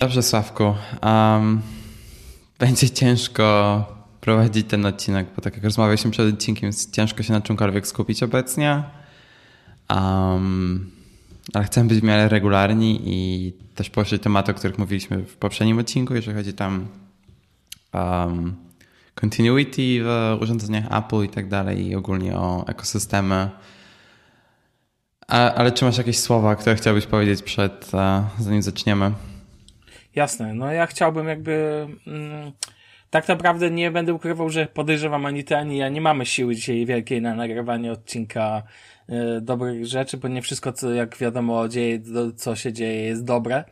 Dobrze, Sławku. Um, będzie ciężko prowadzić ten odcinek, bo tak jak rozmawialiśmy przed odcinkiem, jest ciężko się na czymkolwiek skupić obecnie. Um, ale chcemy być w miarę regularni i też poruszyć tematy, o których mówiliśmy w poprzednim odcinku, jeżeli chodzi tam um, continuity w urządzeniach Apple i tak dalej i ogólnie o ekosystemy. A, ale czy masz jakieś słowa, które chciałbyś powiedzieć przed, e, zanim zaczniemy? Jasne, no ja chciałbym jakby... Mm, tak naprawdę nie będę ukrywał, że podejrzewam ani ty, ani ja nie mamy siły dzisiaj wielkiej na nagrywanie odcinka y, dobrych rzeczy, bo nie wszystko, co jak wiadomo dzieje, co się dzieje jest dobre.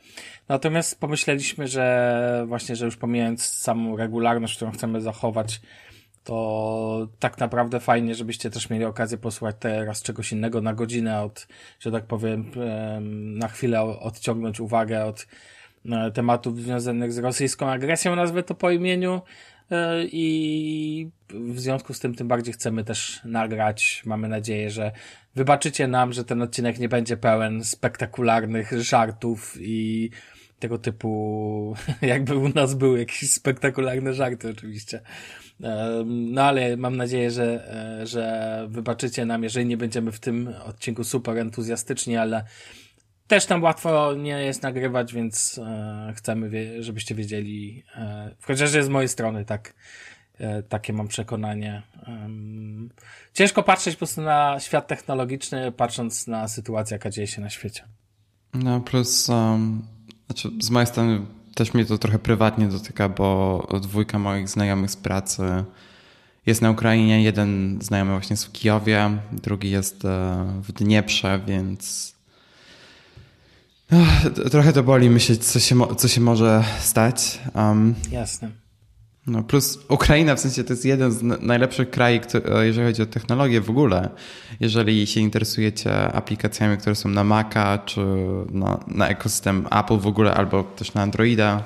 Natomiast pomyśleliśmy, że właśnie, że już pomijając samą regularność, którą chcemy zachować, to tak naprawdę fajnie, żebyście też mieli okazję posłuchać teraz czegoś innego na godzinę od, że tak powiem, na chwilę odciągnąć uwagę od E, tematów związanych z rosyjską agresją, nazwę to po imieniu. E, I w związku z tym tym bardziej chcemy też nagrać. Mamy nadzieję, że wybaczycie nam, że ten odcinek nie będzie pełen spektakularnych żartów i tego typu, jakby u nas były jakieś spektakularne żarty oczywiście. E, no ale mam nadzieję, że, że wybaczycie nam, jeżeli nie będziemy w tym odcinku super entuzjastyczni, ale też tam łatwo nie jest nagrywać, więc e, chcemy, wie, żebyście wiedzieli, e, chociaż z mojej strony tak, e, takie mam przekonanie. Ciężko patrzeć po prostu na świat technologiczny, patrząc na sytuację, jaka dzieje się na świecie. No plus, um, znaczy z mojej strony też mnie to trochę prywatnie dotyka, bo dwójka moich znajomych z pracy jest na Ukrainie, jeden znajomy właśnie jest w Kijowie, drugi jest e, w Dnieprze, więc Trochę to boli myśleć, co się, co się może stać. Um, Jasne. No plus Ukraina w sensie to jest jeden z najlepszych krajów, jeżeli chodzi o technologię w ogóle. Jeżeli się interesujecie aplikacjami, które są na Maca, czy na, na ekosystem Apple w ogóle, albo też na Androida,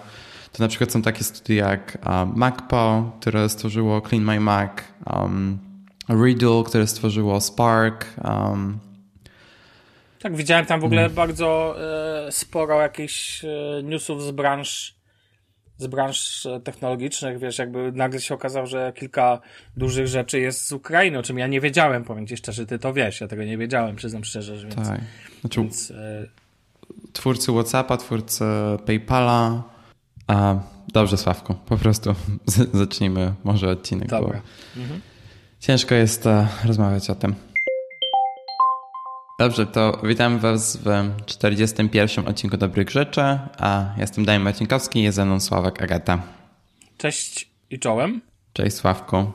to na przykład są takie studia jak um, MacPo, które stworzyło Clean My Mac, um, Riddle, które stworzyło Spark, um, tak, widziałem tam w ogóle hmm. bardzo e, sporo jakichś e, newsów z branż z branż e, technologicznych, wiesz, jakby nagle się okazało, że kilka dużych rzeczy jest z Ukrainy, o czym ja nie wiedziałem, powiem ci szczerze, ty to wiesz, ja tego nie wiedziałem, przyznam szczerze, więc... Tak. Znaczy, więc, e... Twórcy Whatsappa, twórcy PayPala, a dobrze Sławku, po prostu zacznijmy może odcinek, Dobra. bo mhm. ciężko jest e, rozmawiać o tym. Dobrze, to witam Was w 41. odcinku Dobrych Rzeczy, a ja jestem Daniel Macinkowski, jest ze mną Sławek Agata. Cześć i czołem. Cześć Sławku.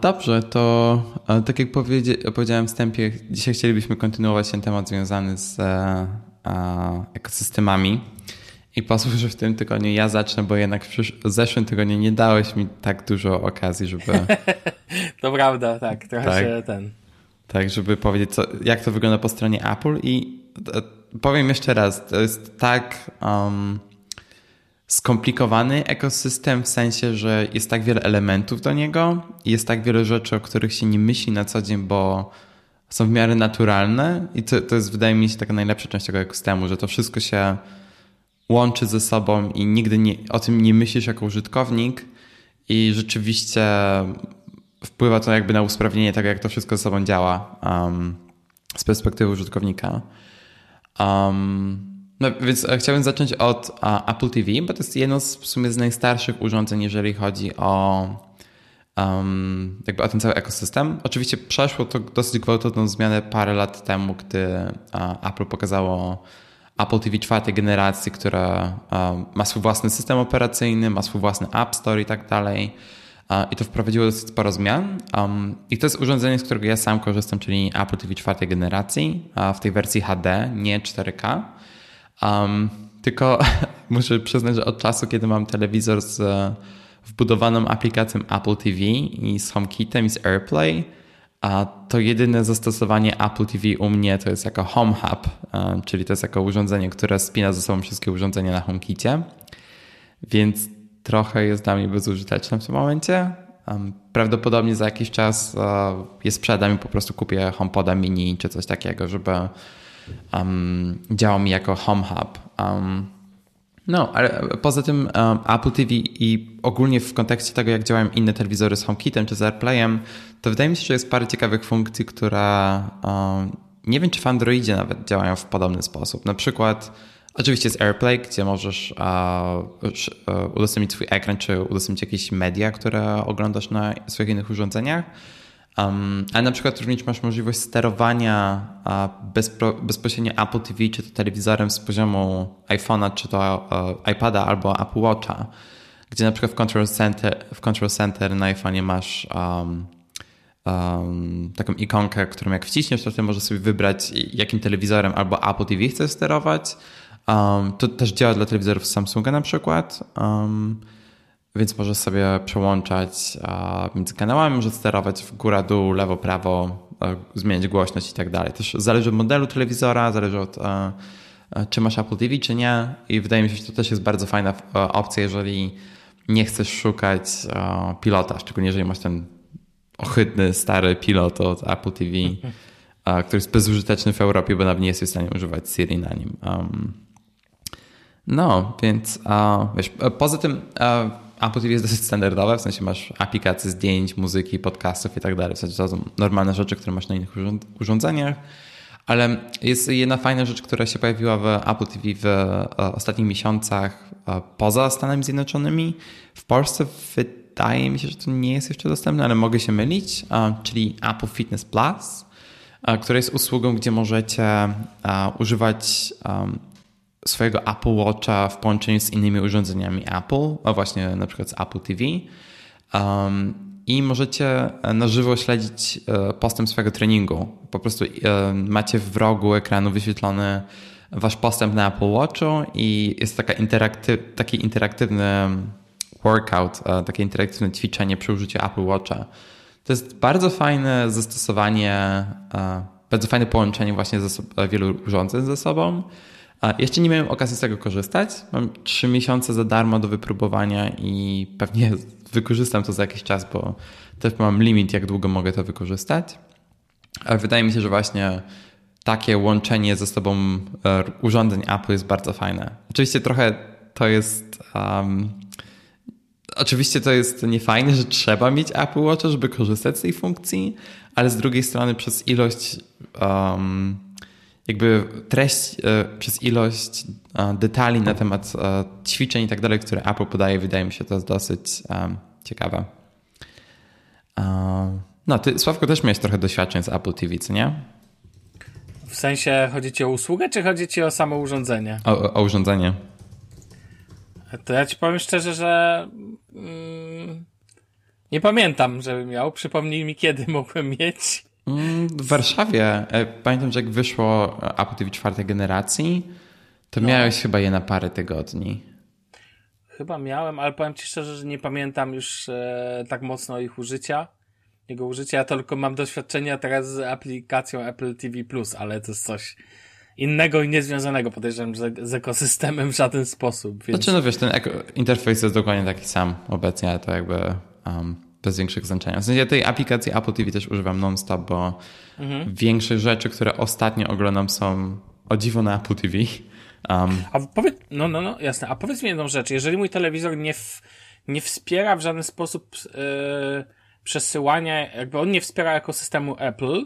Dobrze, to tak jak powiedziałem w wstępie, dzisiaj chcielibyśmy kontynuować ten temat związany z e, ekosystemami. I pozwól, że w tym tygodniu ja zacznę, bo jednak w zeszłym tygodniu nie dałeś mi tak dużo okazji, żeby... to prawda, tak. Trochę tak. się ten tak, żeby powiedzieć, co, jak to wygląda po stronie Apple. I e, powiem jeszcze raz, to jest tak um, skomplikowany ekosystem w sensie, że jest tak wiele elementów do niego i jest tak wiele rzeczy, o których się nie myśli na co dzień, bo są w miarę naturalne i to, to jest, wydaje mi się, taka najlepsza część tego ekosystemu, że to wszystko się łączy ze sobą i nigdy nie, o tym nie myślisz jako użytkownik i rzeczywiście wpływa to jakby na usprawnienie tego, jak to wszystko ze sobą działa um, z perspektywy użytkownika. Um, no więc e, chciałbym zacząć od uh, Apple TV, bo to jest jedno z, w sumie z najstarszych urządzeń, jeżeli chodzi o um, jakby o ten cały ekosystem. Oczywiście przeszło to dosyć gwałtowną zmianę parę lat temu, gdy uh, Apple pokazało Apple TV czwartej generacji, która uh, ma swój własny system operacyjny, ma swój własny App Store i tak dalej. I to wprowadziło dosyć sporo zmian. I to jest urządzenie, z którego ja sam korzystam, czyli Apple TV czwartej generacji, w tej wersji HD, nie 4K. Um, tylko muszę przyznać, że od czasu, kiedy mam telewizor z wbudowaną aplikacją Apple TV i z HomeKitem i z AirPlay, a to jedyne zastosowanie Apple TV u mnie to jest jako Home Hub, czyli to jest jako urządzenie, które spina ze sobą wszystkie urządzenia na HomeKicie. Więc trochę jest dla mnie bezużyteczna w tym momencie. Prawdopodobnie za jakiś czas e, je sprzedam i po prostu kupię HomePoda mini czy coś takiego, żeby um, działał mi jako home hub. Um, No, ale poza tym um, Apple TV i ogólnie w kontekście tego, jak działają inne telewizory z HomeKitem czy z AirPlayem, to wydaje mi się, że jest parę ciekawych funkcji, które um, nie wiem, czy w Androidzie nawet działają w podobny sposób. Na przykład Oczywiście jest AirPlay, gdzie możesz uh, udostępnić swój ekran, czy udostępnić jakieś media, które oglądasz na swoich innych urządzeniach. Um, ale na przykład również masz możliwość sterowania uh, bezpro, bezpośrednio Apple TV, czy to telewizorem z poziomu iPhone'a, czy to uh, iPada albo Apple Watcha, gdzie na przykład w Control Center, w Control Center na iPhone'ie masz um, um, taką ikonkę, którą jak wciśniesz, to wtedy możesz sobie wybrać, jakim telewizorem albo Apple TV chcesz sterować. Um, to też działa dla telewizorów Samsunga na przykład, um, więc możesz sobie przełączać uh, między kanałami, możesz sterować w górę, dół, lewo, prawo, uh, zmieniać głośność i tak dalej. Też zależy od modelu telewizora, zależy od uh, czy masz Apple TV, czy nie. I wydaje mi się, że to też jest bardzo fajna opcja, jeżeli nie chcesz szukać pilota, szczególnie jeżeli masz ten ohydny, stary pilot od Apple TV, który jest bezużyteczny w Europie, bo nawet nie jesteś w stanie używać Siri na nim. Um, no, więc wiesz, poza tym Apple TV jest dosyć standardowe, w sensie masz aplikacje zdjęć, muzyki, podcastów i tak dalej. W sensie to są normalne rzeczy, które masz na innych urządzeniach. Ale jest jedna fajna rzecz, która się pojawiła w Apple TV w ostatnich miesiącach poza Stanami Zjednoczonymi. W Polsce wydaje mi się, że to nie jest jeszcze dostępne, ale mogę się mylić, czyli Apple Fitness Plus, która jest usługą, gdzie możecie używać swojego Apple Watcha w połączeniu z innymi urządzeniami Apple, a właśnie na przykład z Apple TV. Um, I możecie na żywo śledzić e, postęp swojego treningu. Po prostu e, macie w rogu ekranu wyświetlony wasz postęp na Apple Watchu i jest taka interakty taki interaktywny workout, e, takie interaktywne ćwiczenie przy użyciu Apple Watcha. To jest bardzo fajne zastosowanie, bardzo fajne połączenie właśnie wielu urządzeń ze sobą. Jeszcze nie miałem okazji z tego korzystać. Mam trzy miesiące za darmo do wypróbowania i pewnie wykorzystam to za jakiś czas, bo też mam limit, jak długo mogę to wykorzystać. Ale wydaje mi się, że właśnie takie łączenie ze sobą e, urządzeń Apple jest bardzo fajne. Oczywiście trochę to jest. Um, oczywiście to jest niefajne, że trzeba mieć Apple Watch, żeby korzystać z tej funkcji, ale z drugiej strony przez ilość um, jakby treść e, przez ilość e, detali na temat e, ćwiczeń i tak dalej, które Apple podaje, wydaje mi się to jest dosyć ciekawe. No, ty, Sławko, też miałeś trochę doświadczeń z Apple TV, co nie? W sensie chodzi ci o usługę, czy chodzi ci o samo urządzenie? O, o urządzenie. To ja ci powiem szczerze, że mm, nie pamiętam, żebym miał. Przypomnij mi, kiedy mogłem mieć. W Warszawie, e, pamiętam, że jak wyszło Apple TV czwartej generacji, to no. miałeś chyba je na parę tygodni. Chyba miałem, ale powiem Ci szczerze, że nie pamiętam już e, tak mocno ich użycia. Jego użycia, ja tylko mam doświadczenia teraz z aplikacją Apple TV+, ale to jest coś innego i niezwiązanego, podejrzewam, z, z ekosystemem w żaden sposób. Więc... Znaczy, no wiesz, ten interfejs jest dokładnie taki sam obecnie, ale to jakby um, bez większych znaczenia. W sensie tej aplikacji Apple TV też używam non-stop, bo mhm. większość rzeczy, które ostatnio oglądam są o dziwo na Apple TV. Um, A powiedz, no, no, no, jasne. A powiedz mi jedną rzecz. Jeżeli mój telewizor nie, w, nie wspiera w żaden sposób yy, przesyłania, jakby on nie wspiera ekosystemu Apple,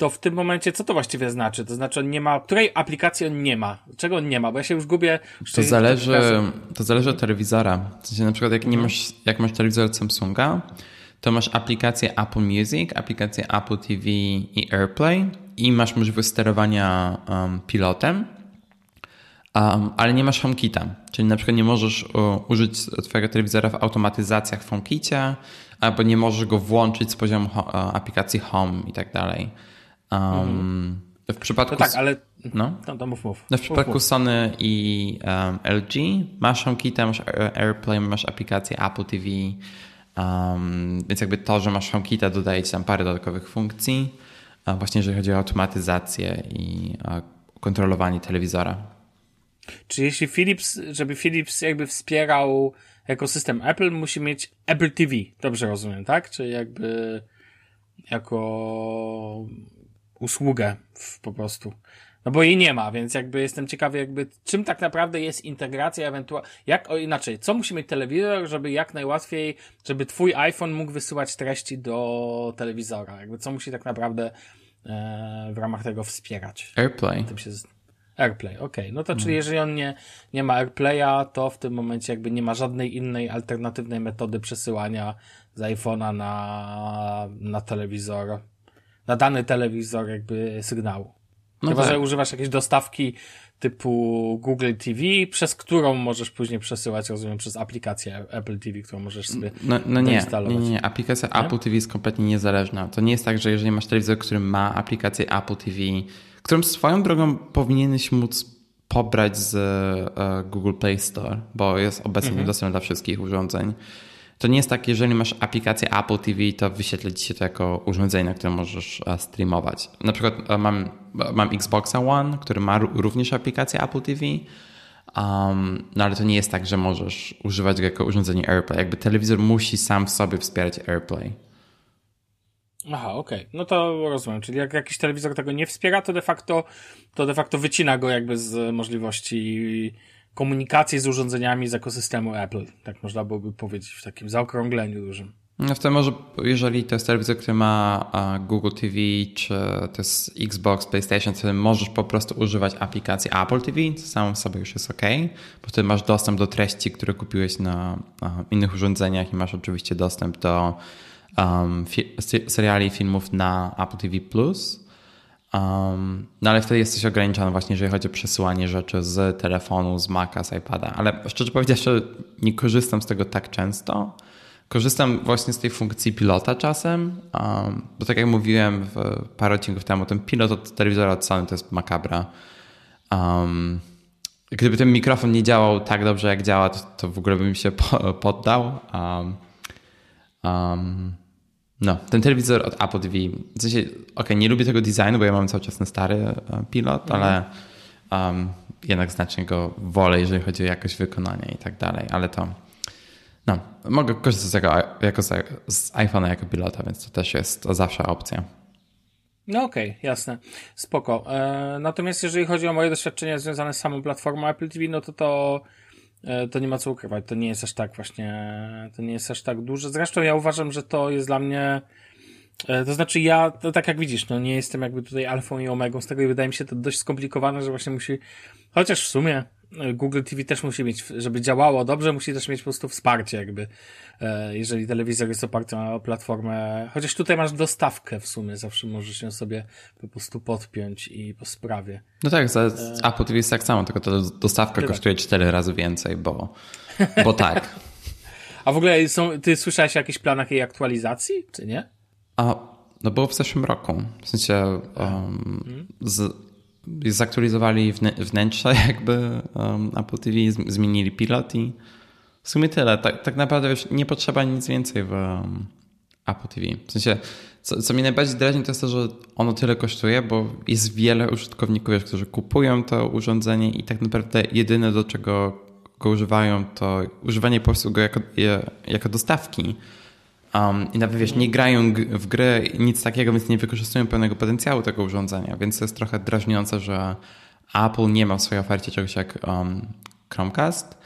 to w tym momencie co to właściwie znaczy? To znaczy on nie ma, której aplikacji on nie ma? Czego on nie ma? Bo ja się już gubię. To zależy, to zależy od telewizora. W sensie na przykład jak, nie mhm. masz, jak masz telewizor Samsunga, to masz aplikację Apple Music, aplikację Apple TV i AirPlay i masz możliwość sterowania um, pilotem, um, ale nie masz HomeKita. Czyli na przykład nie możesz uh, użyć twojego telewizora w automatyzacjach w HomeKicie, albo nie możesz go włączyć z poziomu uh, aplikacji Home i tak dalej. Um, w przypadku. No tak, ale. No, no to mów, mów. No w przypadku mów, Sony i um, LG masz HomeKit, masz AirPlay, masz aplikację Apple TV. Um, więc jakby to, że masz HomeKita dodaje ci tam parę dodatkowych funkcji. właśnie jeżeli chodzi o automatyzację i kontrolowanie telewizora. Czy jeśli Philips, żeby Philips jakby wspierał ekosystem Apple, musi mieć Apple TV. Dobrze rozumiem, tak? Czy jakby jako usługę w, po prostu. No bo jej nie ma, więc jakby jestem ciekawy, jakby czym tak naprawdę jest integracja, ewentualnie, jak, o inaczej, co musi mieć telewizor, żeby jak najłatwiej, żeby twój iPhone mógł wysyłać treści do telewizora, jakby co musi tak naprawdę e, w ramach tego wspierać. AirPlay. Z... AirPlay, okej. Okay. No to czyli jeżeli on nie, nie ma AirPlaya, to w tym momencie jakby nie ma żadnej innej alternatywnej metody przesyłania z iPhone'a na, na telewizor, na dany telewizor jakby sygnału. No Chyba, tak. że używasz jakiejś dostawki typu Google TV, przez którą możesz później przesyłać, rozumiem, przez aplikację Apple TV, którą możesz sobie No, no nie, nie, nie, aplikacja nie? Apple TV jest kompletnie niezależna. To nie jest tak, że jeżeli masz telewizor, który ma aplikację Apple TV, którą swoją drogą powinieneś móc pobrać z uh, Google Play Store, bo jest obecnie mhm. dostępny dla wszystkich urządzeń. To nie jest tak, jeżeli masz aplikację Apple TV, to wyświetla ci się to jako urządzenie, na którym możesz e, streamować. Na przykład e, mam, mam Xboxa One, który ma również aplikację Apple TV, um, no ale to nie jest tak, że możesz używać go jako urządzenie AirPlay. Jakby telewizor musi sam w sobie wspierać AirPlay. Aha, okej. Okay. No to rozumiem. Czyli jak jakiś telewizor tego nie wspiera, to de facto, to de facto wycina go jakby z możliwości komunikacji z urządzeniami z ekosystemu Apple. Tak można byłoby powiedzieć w takim zaokrągleniu dużym. No wtedy może, jeżeli to jest telewizor, który ma Google TV, czy to jest Xbox, PlayStation, to możesz po prostu używać aplikacji Apple TV, to samo w sobie już jest ok, bo wtedy masz dostęp do treści, które kupiłeś na innych urządzeniach i masz oczywiście dostęp do um, seriali i filmów na Apple TV+. Plus. Um, no ale wtedy jesteś ograniczony właśnie, jeżeli chodzi o przesyłanie rzeczy z telefonu, z Maca, z iPada. Ale szczerze powiedziawszy, nie korzystam z tego tak często. Korzystam właśnie z tej funkcji pilota czasem, um, bo tak jak mówiłem w parę odcinków temu, ten pilot od telewizora od Sony to jest makabra. Um, gdyby ten mikrofon nie działał tak dobrze, jak działa, to, to w ogóle bym się poddał. Um, no, ten telewizor od Apple TV, w sensie, okej, okay, nie lubię tego designu, bo ja mam cały czas ten stary e, pilot, mhm. ale um, jednak znacznie go wolę, jeżeli chodzi o jakość wykonania i tak dalej, ale to no, mogę korzystać z, tego, jako z, z iPhone'a jako pilota, więc to też jest to zawsze opcja. No okej, okay, jasne. Spoko. E, natomiast jeżeli chodzi o moje doświadczenia związane z samą platformą Apple TV, no to to to nie ma co ukrywać. To nie jest aż tak właśnie, to nie jest aż tak duże. Zresztą ja uważam, że to jest dla mnie, e, to znaczy ja, to tak jak widzisz, no nie jestem jakby tutaj alfą i omegą z tego i wydaje mi się to dość skomplikowane, że właśnie musi, chociaż w sumie Google TV też musi mieć, żeby działało dobrze, musi też mieć po prostu wsparcie, jakby, e, jeżeli telewizor jest oparty na platformę, chociaż tutaj masz dostawkę w sumie, zawsze możesz ją sobie po prostu podpiąć i po sprawie. No tak, za. Apple TV jest tak samo, tylko to dostawka kosztuje cztery razy więcej, bo, bo tak. A w ogóle są, ty słyszałeś o jakichś planach jej aktualizacji, czy nie? A, no było w zeszłym roku. W sensie um, z, zaktualizowali wnętrze jakby um, Apple TV, zmienili pilot i w sumie tyle. Tak, tak naprawdę wiesz, nie potrzeba nic więcej w um, Apple TV. W sensie, co, co mnie najbardziej drażni, to jest to, że ono tyle kosztuje, bo jest wiele użytkowników, wiesz, którzy kupują to urządzenie i tak naprawdę jedyne do czego go używają, to używanie po prostu go jako, jako dostawki Um, I nawet wiesz, nie grają w gry, nic takiego, więc nie wykorzystują pełnego potencjału tego urządzenia, więc to jest trochę drażniące, że Apple nie ma w swojej ofercie czegoś jak um, Chromecast,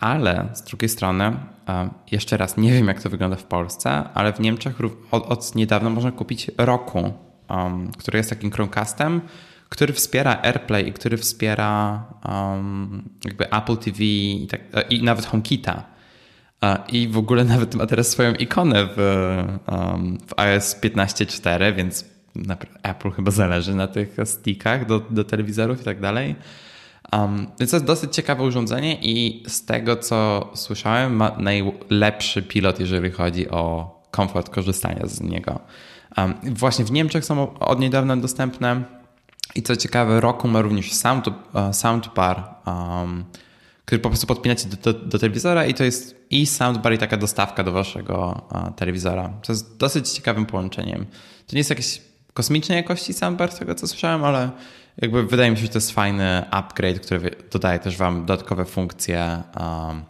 ale z drugiej strony, um, jeszcze raz, nie wiem jak to wygląda w Polsce, ale w Niemczech od, od niedawna można kupić Roku, um, który jest takim Chromecastem, który wspiera AirPlay i który wspiera um, jakby Apple TV i, tak, i nawet HomeKita. I w ogóle nawet ma teraz swoją ikonę w, w iOS 15.4, więc Apple chyba zależy na tych stickach do, do telewizorów i tak dalej. Um, więc to jest dosyć ciekawe urządzenie i z tego co słyszałem ma najlepszy pilot, jeżeli chodzi o komfort korzystania z niego. Um, właśnie w Niemczech są od niedawna dostępne i co ciekawe Roku ma również sound, uh, soundbar um, który po prostu podpinacie do, do, do, telewizora i to jest i soundbar i taka dostawka do waszego a, telewizora. To jest dosyć ciekawym połączeniem. To nie jest jakieś kosmicznej jakości soundbar, z tego co słyszałem, ale jakby wydaje mi się, że to jest fajny upgrade, który dodaje też wam dodatkowe funkcje um,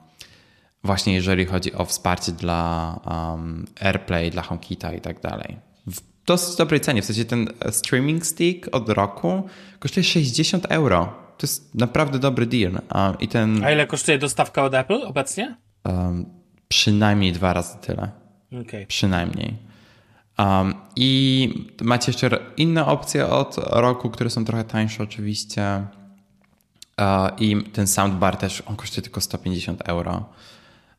właśnie jeżeli chodzi o wsparcie dla um, AirPlay, dla HomeKita i tak dalej. dosyć dobrej cenie. W sensie ten streaming stick od roku kosztuje 60 euro. To jest naprawdę dobry deal. I ten, A ile kosztuje dostawka od Apple obecnie? Um, przynajmniej dwa razy tyle. Okay. Przynajmniej. Um, I macie jeszcze inne opcje od roku, które są trochę tańsze oczywiście. Uh, I ten soundbar też, on kosztuje tylko 150 euro.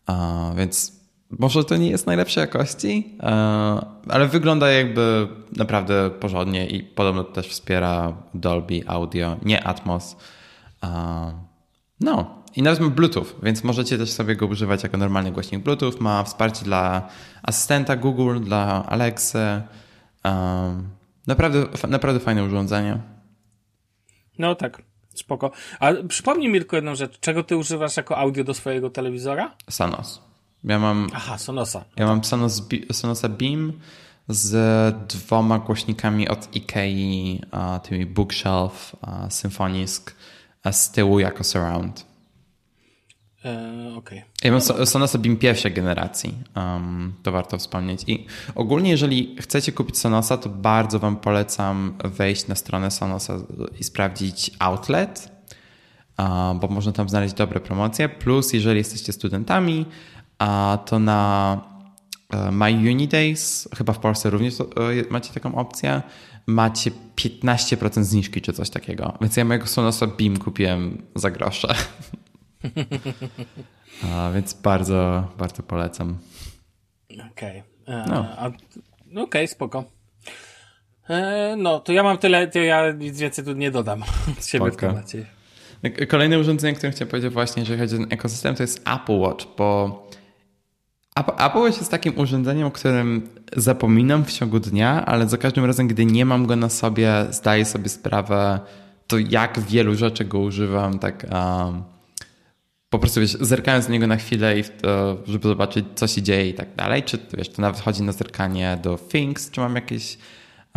Uh, więc może to nie jest najlepszej jakości, uh, ale wygląda jakby naprawdę porządnie i podobno też wspiera Dolby Audio, nie Atmos. No, i nawet ma Bluetooth, więc możecie też sobie go używać jako normalny głośnik Bluetooth. Ma wsparcie dla asystenta Google, dla Alexy. Um, naprawdę, naprawdę fajne urządzenie. No tak, spoko. A przypomnij mi tylko jedną rzecz. Czego ty używasz jako audio do swojego telewizora? Sonos. Ja mam... Aha, Sonosa. Ja mam Sonos, Sonosa Beam z dwoma głośnikami od Ikei, tymi Bookshelf, Symfonisk, a z tyłu jako surround. E, okay. Ja mam Sonosa Beam pierwszej generacji, um, to warto wspomnieć. I ogólnie, jeżeli chcecie kupić Sonosa, to bardzo Wam polecam wejść na stronę Sonosa i sprawdzić outlet, bo można tam znaleźć dobre promocje. Plus, jeżeli jesteście studentami, uh, to na uh, My Uni Days, chyba w Polsce również macie taką opcję, macie 15% zniżki czy coś takiego. Więc ja mojego Sonosa Beam kupiłem za grosze. A, więc bardzo, bardzo polecam. Okej. Okay. No. Okej, okay, spoko. E, no, to ja mam tyle, to ja nic więcej tu nie dodam z siebie w temacie. Kolejne urządzenie, które chciałem powiedzieć właśnie, jeżeli chodzi o ten ekosystem, to jest Apple Watch, bo Apple jest takim urządzeniem, o którym zapominam w ciągu dnia, ale za każdym razem, gdy nie mam go na sobie, zdaję sobie sprawę, to jak wielu rzeczy go używam, tak um, po prostu wiesz, zerkając na niego na chwilę, i to, żeby zobaczyć, co się dzieje i tak dalej. Czy wiesz, to nawet chodzi na zerkanie do Things, czy mam jakieś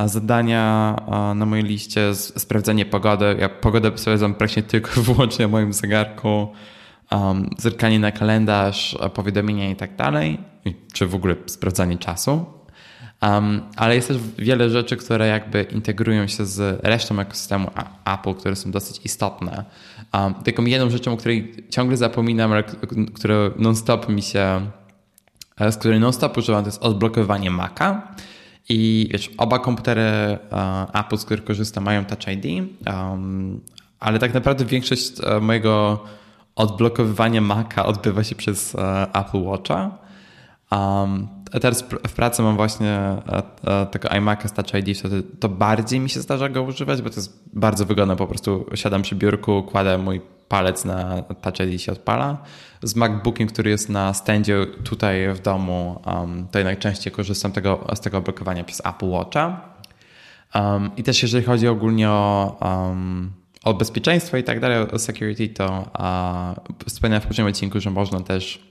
zadania na mojej liście, sprawdzenie pogody. Ja pogodę sprawdzam praktycznie tylko wyłącznie na moim zegarku, um, zerkanie na kalendarz, powiadomienia i tak dalej, czy w ogóle sprawdzanie czasu. Um, ale jest też wiele rzeczy, które jakby integrują się z resztą ekosystemu Apple, które są dosyć istotne. Um, taką jedną rzeczą, o której ciągle zapominam, ale która non-stop mi się, e, z której non-stop używam, to jest odblokowanie Maca. I wiesz, oba komputery uh, Apple, z których korzystam, mają Touch ID, um, ale tak naprawdę większość mojego odblokowywania Maca odbywa się przez uh, Apple Watcha. Um, teraz w pracy mam właśnie e, e, tego iMac'a z Touch ID, to, to bardziej mi się zdarza go używać, bo to jest bardzo wygodne. Po prostu siadam przy biurku, kładę mój palec na Touch ID i się odpala. Z MacBookiem, który jest na standzie tutaj w domu, um, to najczęściej korzystam tego, z tego blokowania przez Apple Watcha. Um, I też jeżeli chodzi ogólnie o, um, o bezpieczeństwo i tak dalej, o security, to uh, wspomniałem w poprzednim odcinku, że można też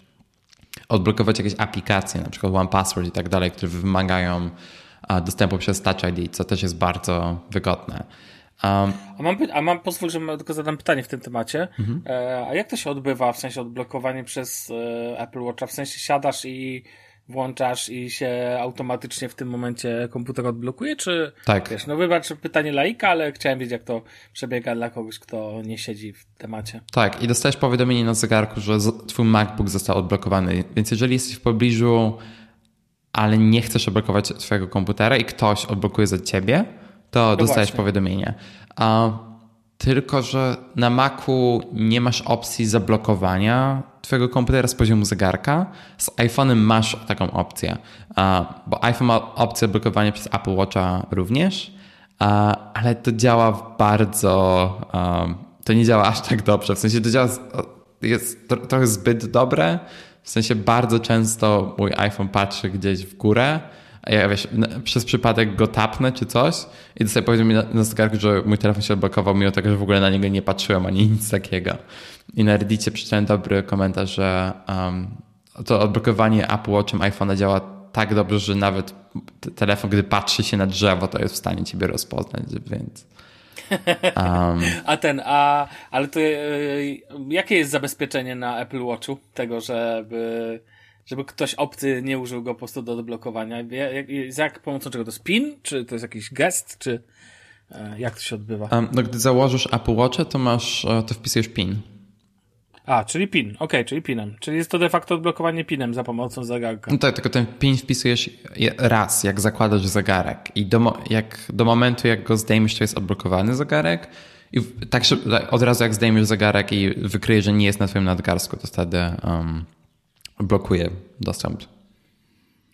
odblokować jakieś aplikacje, na przykład One Password i tak dalej, które wymagają dostępu przez Touch ID, co też jest bardzo wygodne. Um, a, mam, a mam, pozwól, że tylko zadam pytanie w tym temacie. Mhm. E, a jak to się odbywa, w sensie odblokowanie przez e, Apple Watcha? W sensie siadasz i włączasz i się automatycznie w tym momencie komputer odblokuje, czy tak. wiesz, no wybacz pytanie laika, ale chciałem wiedzieć, jak to przebiega dla kogoś, kto nie siedzi w temacie. Tak, i dostajesz powiadomienie na zegarku, że twój MacBook został odblokowany, więc jeżeli jesteś w pobliżu, ale nie chcesz odblokować swojego komputera i ktoś odblokuje za ciebie, to no dostajesz właśnie. powiadomienie. A tylko, że na Macu nie masz opcji zablokowania twojego komputera z poziomu zegarka. Z iPhone'em masz taką opcję, bo iPhone ma opcję blokowania przez Apple Watcha również, ale to działa bardzo, to nie działa aż tak dobrze. W sensie to działa, jest trochę zbyt dobre, w sensie bardzo często mój iPhone patrzy gdzieś w górę, ja wiesz, przez przypadek go tapnę czy coś i dostaję powiedział mi na, na zegarku, że mój telefon się odblokował mimo tego, że w ogóle na niego nie patrzyłem ani nic takiego. I na Reddicie przeczytałem dobry komentarz, że um, to odblokowanie Apple Watchem iPhone'a działa tak dobrze, że nawet telefon, gdy patrzy się na drzewo, to jest w stanie ciebie rozpoznać, więc... Um. A ten, a, ale to yy, jakie jest zabezpieczenie na Apple Watchu tego, żeby żeby ktoś obcy nie użył go po prostu do odblokowania. Jak, jak pomocą czego? To jest PIN? Czy to jest jakiś gest? Czy e, jak to się odbywa? Um, no, gdy założysz Apple Watcha, to masz, e, to wpisujesz PIN. A, czyli PIN. Ok, czyli PINem. Czyli jest to de facto odblokowanie PINem za pomocą zegarka. No tak, tylko ten PIN wpisujesz raz, jak zakładasz zegarek. I do, jak, do momentu, jak go zdejmiesz, to jest odblokowany zegarek. I tak od razu jak zdejmiesz zegarek i wykryjesz, że nie jest na twoim nadgarstku, to wtedy um, blokuje dostęp.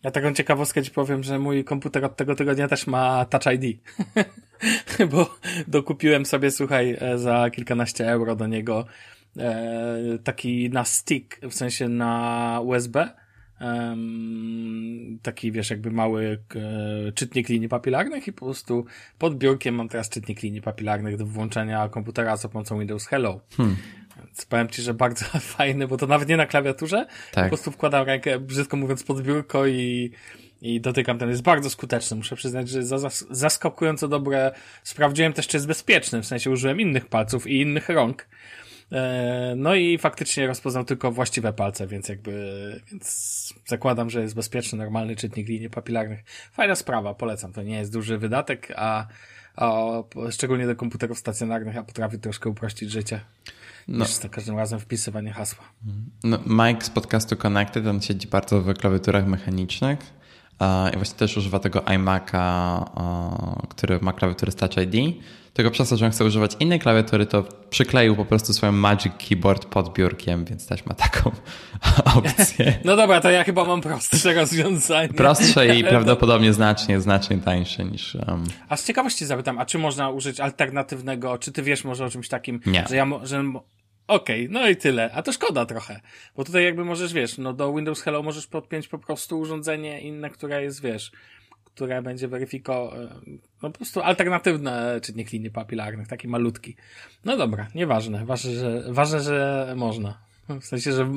Ja taką ciekawostkę ci powiem, że mój komputer od tego tygodnia też ma Touch ID. Bo dokupiłem sobie, słuchaj, e, za kilkanaście euro do niego e, taki na stick, w sensie na USB. Taki, wiesz, jakby mały czytnik linii papilarnych i po prostu pod biurkiem mam teraz czytnik linii papilarnych do włączenia komputera za pomocą Windows Hello. Hmm. Powiem ci, że bardzo fajny, bo to nawet nie na klawiaturze, tak. po prostu wkładam rękę, brzydko mówiąc, pod biurko i, i dotykam ten. Jest bardzo skuteczny. Muszę przyznać, że zaskakująco dobre. Sprawdziłem też, czy jest bezpieczny, w sensie użyłem innych palców i innych rąk. E, no i faktycznie rozpoznał tylko właściwe palce, więc jakby, więc zakładam, że jest bezpieczny, normalny czytnik linii papilarnych. Fajna sprawa, polecam. To nie jest duży wydatek, a, a szczególnie do komputerów stacjonarnych, a potrafi troszkę uprościć życie. No. Niż za każdym razem wpisywanie hasła. No, Mike z podcastu Connected, on siedzi bardzo w klawiaturach mechanicznych i właśnie też używa tego iMac'a, który ma klawiaturę z Touch ID. Tylko przez to, że on chce używać innej klawiatury, to przykleił po prostu swoją Magic Keyboard pod biurkiem, więc też ma taką opcję. No dobra, to ja chyba mam prostsze rozwiązanie. Prostsze i prawdopodobnie znacznie, znacznie tańsze niż... Um... A z ciekawości zapytam, a czy można użyć alternatywnego, czy ty wiesz może o czymś takim, Nie. że ja, że Okej, okay, no i tyle. A to szkoda trochę. Bo tutaj jakby możesz, wiesz, no do Windows Hello możesz podpiąć po prostu urządzenie inne, które jest, wiesz, które będzie weryfikował, e, no po prostu alternatywne czytnik linii papilarnych, taki malutki. No dobra, nieważne. Ważne, że, ważne, że można. W sensie, że,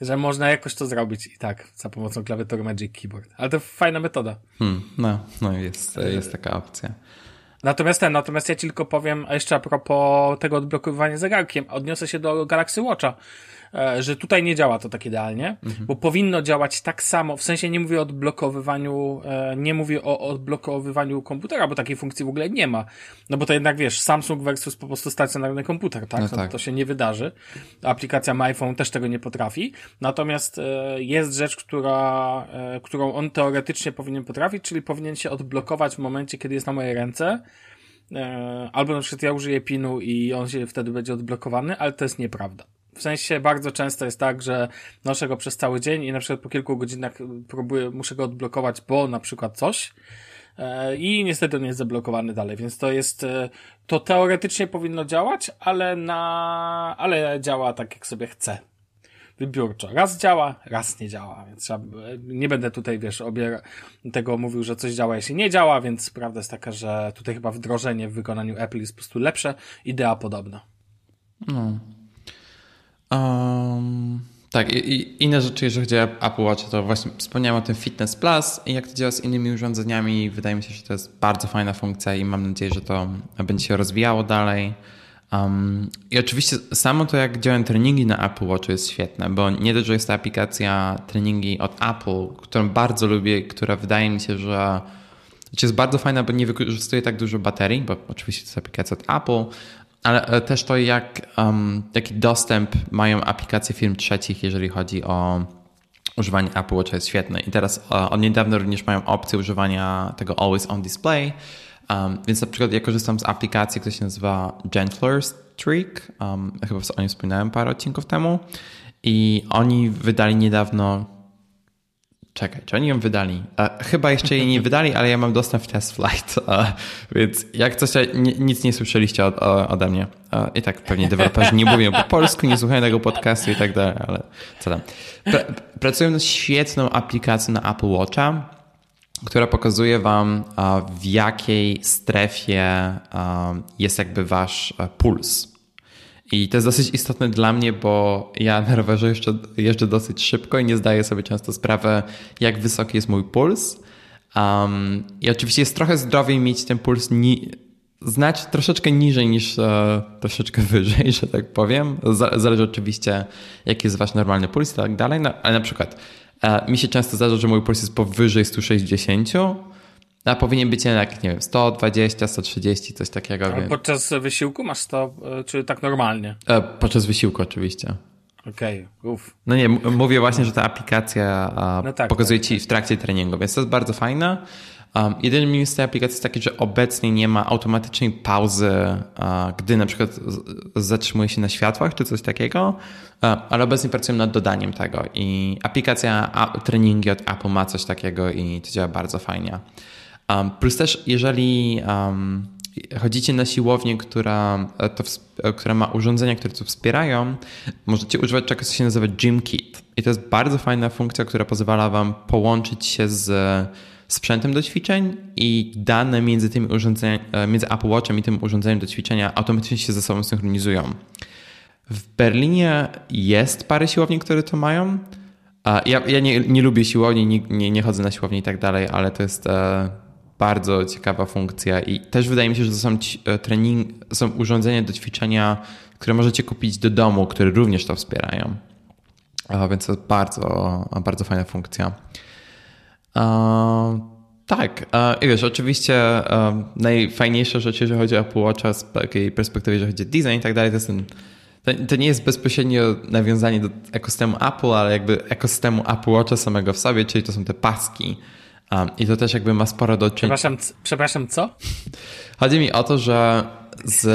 że można jakoś to zrobić i tak, za pomocą klawiatury Magic Keyboard. Ale to fajna metoda. Hmm, no, no jest, jest taka opcja. Natomiast ten, natomiast ja ci tylko powiem, jeszcze a propos tego odblokowywania zegarkiem, odniosę się do Galaxy Watcha, że tutaj nie działa to tak idealnie, mhm. bo powinno działać tak samo, w sensie nie mówię o odblokowywaniu, e, nie mówię o odblokowywaniu komputera, bo takiej funkcji w ogóle nie ma. No bo to jednak wiesz, Samsung versus po prostu stacjonarny komputer, tak? No tak. To, to się nie wydarzy. Aplikacja MyPhone też tego nie potrafi. Natomiast e, jest rzecz, która, którą on teoretycznie powinien potrafić, czyli powinien się odblokować w momencie, kiedy jest na mojej ręce, E, albo na przykład ja użyję pinu i on się wtedy będzie odblokowany, ale to jest nieprawda. W sensie bardzo często jest tak, że noszę go przez cały dzień i na przykład po kilku godzinach próbuję, muszę go odblokować, bo na przykład coś e, i niestety on jest zablokowany dalej, więc to jest, e, to teoretycznie powinno działać, ale na, ale działa tak jak sobie chcę wybiórczo. Raz działa, raz nie działa, więc trzeba, nie będę tutaj, wiesz, obie tego mówił, że coś działa, jeśli nie działa, więc prawda jest taka, że tutaj chyba wdrożenie w wykonaniu Apple jest po prostu lepsze, idea podobna. No. Um, tak, i, i, inne rzeczy, jeżeli chodzi o Apple Watch, to właśnie wspomniałem o tym Fitness Plus i jak to działa z innymi urządzeniami, wydaje mi się, że to jest bardzo fajna funkcja i mam nadzieję, że to będzie się rozwijało dalej. Um, I oczywiście samo to, jak działają treningi na Apple Watch jest świetne, bo nie dość, że jest to aplikacja treningi od Apple, którą bardzo lubię, która wydaje mi się, że znaczy jest bardzo fajna, bo nie wykorzystuje tak dużo baterii, bo oczywiście to jest aplikacja od Apple, ale e, też to, jak, um, jaki dostęp mają aplikacje firm trzecich, jeżeli chodzi o używanie Apple Watch jest świetne. I teraz e, od niedawna również mają opcję używania tego Always On Display, Um, więc na przykład ja korzystam z aplikacji, która się nazywa Gentler Streak. Um, chyba o niej wspominałem parę odcinków temu. I oni wydali niedawno. Czekaj, czy oni ją wydali? E, chyba jeszcze jej nie wydali, ale ja mam dostęp w test flight, e, więc jak coś, nic nie słyszeliście od, ode mnie. E, I tak pewnie deweloperzy nie mówią po polsku, nie słuchają tego podcastu i tak dalej, ale co tam. pracuję nad świetną aplikacją na Apple Watcha, która pokazuje Wam, w jakiej strefie jest jakby Wasz puls. I to jest dosyć istotne dla mnie, bo ja na rowerze jeszcze jeżdżę dosyć szybko i nie zdaję sobie często sprawy, jak wysoki jest mój puls. Um, I oczywiście jest trochę zdrowiej mieć ten puls ni znać troszeczkę niżej niż e, troszeczkę wyżej, że tak powiem. Zależy oczywiście, jaki jest wasz normalny puls i tak dalej. No, ale na przykład E, mi się często zdarza, że mój puls jest powyżej 160, a powinien być jednak, nie wiem, 120, 130, coś takiego. A podczas wysiłku masz to, e, czy tak normalnie? E, podczas wysiłku oczywiście. Okej, okay, uff. No nie, mówię właśnie, że ta aplikacja no tak, pokazuje tak, ci tak. w trakcie treningu, więc to jest bardzo fajne. Um, jedyny minus tej aplikacji jest taki, że obecnie nie ma automatycznej pauzy, uh, gdy na przykład zatrzymuje się na światłach czy coś takiego, uh, ale obecnie pracuję nad dodaniem tego i aplikacja a, treningi od Apple ma coś takiego i to działa bardzo fajnie. Um, plus też jeżeli um, chodzicie na siłownię, która, e, to, e, która ma urządzenia, które to wspierają, możecie używać czegoś, co się nazywa Gym Kit. I to jest bardzo fajna funkcja, która pozwala wam połączyć się z sprzętem do ćwiczeń i dane między tymi urządzeniami, e, między Apple Watchem i tym urządzeniem do ćwiczenia automatycznie się ze sobą synchronizują. W Berlinie jest parę siłowni, które to mają. Ja, ja nie, nie lubię siłowni, nie, nie, nie chodzę na siłownię i tak dalej, ale to jest bardzo ciekawa funkcja i też wydaje mi się, że to są e, trening, są urządzenia do ćwiczenia, które możecie kupić do domu, które również to wspierają. Więc to bardzo, bardzo fajna funkcja. tak, i wiesz, oczywiście najfajniejsza rzecz, jeżeli chodzi o Apple Watcha z takiej perspektywy, jeżeli chodzi o design i tak dalej, to jest ten to, nie jest bezpośrednio nawiązanie do ekosystemu Apple, ale jakby ekosystemu Apple Watcha samego w sobie, czyli to są te paski, i to też jakby ma sporo do czynienia. Przepraszam, przepraszam, co? Chodzi mi o to, że z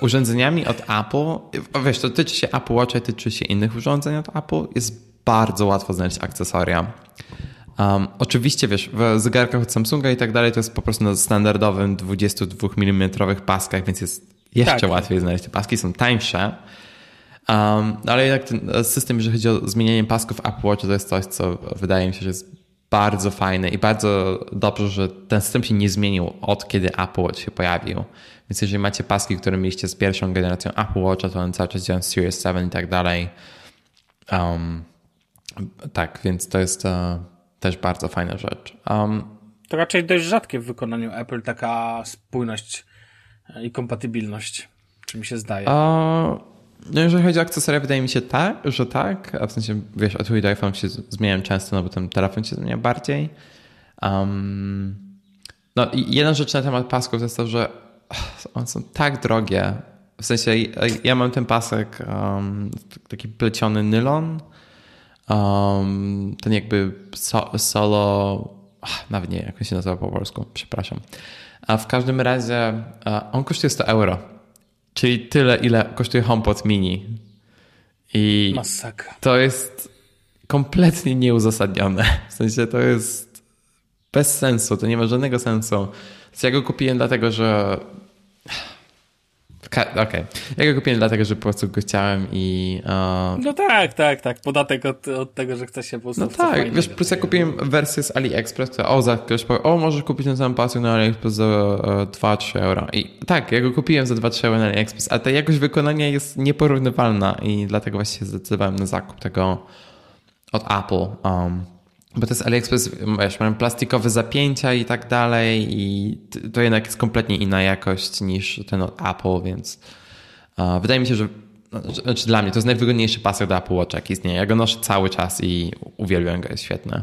urządzeniami od Apple, wiesz, to tyczy się Apple Watcha, tyczy się innych urządzeń od Apple, jest bardzo łatwo znaleźć akcesoria. Um, oczywiście, wiesz, w zegarkach od Samsunga i tak dalej to jest po prostu na standardowym 22 mm paskach, więc jest jeszcze tak. łatwiej znaleźć. Te paski są tańsze, um, ale jednak ten system, jeżeli chodzi o zmienianie pasków Apple Watch, to jest coś, co wydaje mi się, że jest bardzo fajne i bardzo dobrze, że ten system się nie zmienił od kiedy Apple Watch się pojawił. Więc jeżeli macie paski, które mieliście z pierwszą generacją Apple Watcha, to one cały czas działają Series 7 i tak dalej. Um, tak, więc to jest uh, też bardzo fajna rzecz. Um, to raczej dość rzadkie w wykonaniu Apple taka spójność e, i kompatybilność, czy mi się zdaje. Uh, no jeżeli chodzi o akcesoria, wydaje mi się tak, że tak. A w sensie, wiesz, Android i iPhone się zmieniają często, no bo ten telefon się zmienia bardziej. Um, no i jedna rzecz na temat pasków jest to, że one są tak drogie. W sensie, ja mam ten pasek um, taki pleciony nylon. Um, ten jakby so, solo, ach, nawet nie, jak on się nazywa po polsku, przepraszam. A w każdym razie on kosztuje 100 euro. Czyli tyle, ile kosztuje HomePod mini. I Masakra. to jest kompletnie nieuzasadnione. W sensie to jest bez sensu, to nie ma żadnego sensu. Ja go kupiłem dlatego, że Okej. Okay. Ja go kupiłem dlatego, że po prostu go chciałem i... Uh... No tak, tak, tak. Podatek od, od tego, że chce się po prostu... No tak, wiesz, plus ja kupiłem wersję z AliExpress, która o, za ktoś powie, o, możesz kupić ten sam pasek na AliExpress za e, 2-3 euro. I tak, ja go kupiłem za 2-3 euro na AliExpress, a ta jakość wykonania jest nieporównywalna i dlatego właśnie zdecydowałem na zakup tego od Apple. Um, bo to jest AliExpress, wiesz, mają plastikowe zapięcia i tak dalej i to jednak jest kompletnie inna jakość niż ten od Apple, więc uh, wydaje mi się, że no, znaczy dla mnie to jest najwygodniejszy pasek do Apple Watch, jaki istnieje. Ja go noszę cały czas i uwielbiam go, jest świetny.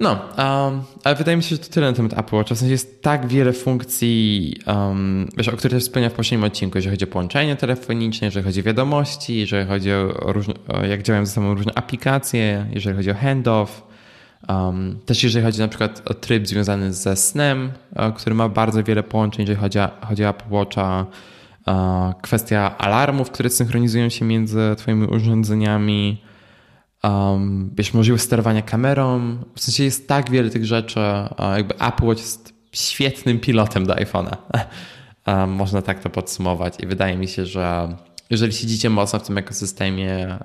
No, um, ale wydaje mi się, że to tyle na temat Apple Watch. W sensie jest tak wiele funkcji, um, wiesz, o których też wspomniałem w poprzednim odcinku, jeżeli chodzi o połączenie telefoniczne, jeżeli chodzi o wiadomości, jeżeli chodzi o, różne, o jak działają ze sobą różne aplikacje, jeżeli chodzi o handoff. Um, też jeżeli chodzi na przykład o tryb związany ze snem, e, który ma bardzo wiele połączeń, jeżeli chodzi o, chodzi o Apple Watcha, e, kwestia alarmów, które synchronizują się między twoimi urządzeniami, um, wiesz, możliwość sterowania kamerą. W sensie jest tak wiele tych rzeczy. Jakby Apple Watch jest świetnym pilotem do iPhone'a. Um, można tak to podsumować i wydaje mi się, że jeżeli siedzicie mocno w tym ekosystemie,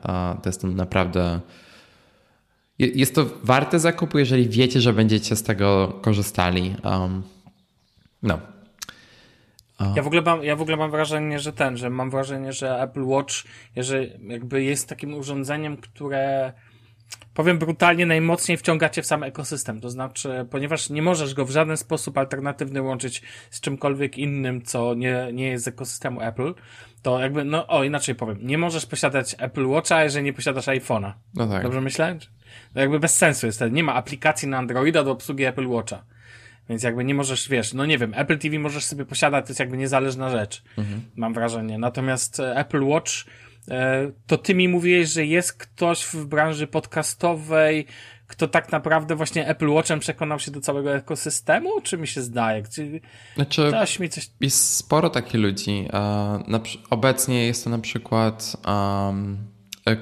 to jest to naprawdę jest to warte zakupu, jeżeli wiecie, że będziecie z tego korzystali. Um, no. Ja w, ogóle mam, ja w ogóle mam wrażenie, że ten, że mam wrażenie, że Apple Watch, jeżeli jakby jest takim urządzeniem, które powiem brutalnie, najmocniej wciągacie w sam ekosystem. To znaczy, ponieważ nie możesz go w żaden sposób alternatywny łączyć z czymkolwiek innym, co nie, nie jest z ekosystemu Apple, to jakby, no o, inaczej powiem, nie możesz posiadać Apple Watcha, jeżeli nie posiadasz iPhone'a. No tak. Dobrze myślę? To jakby bez sensu jest. Nie ma aplikacji na Androida do obsługi Apple Watcha. Więc jakby nie możesz, wiesz, no nie wiem, Apple TV możesz sobie posiadać, to jest jakby niezależna rzecz. Mhm. Mam wrażenie. Natomiast e, Apple Watch, e, to ty mi mówiłeś, że jest ktoś w branży podcastowej, kto tak naprawdę właśnie Apple Watchem przekonał się do całego ekosystemu, czy mi się zdaje? Czy znaczy, mi coś... Jest sporo takich ludzi. Obecnie jest to na przykład um,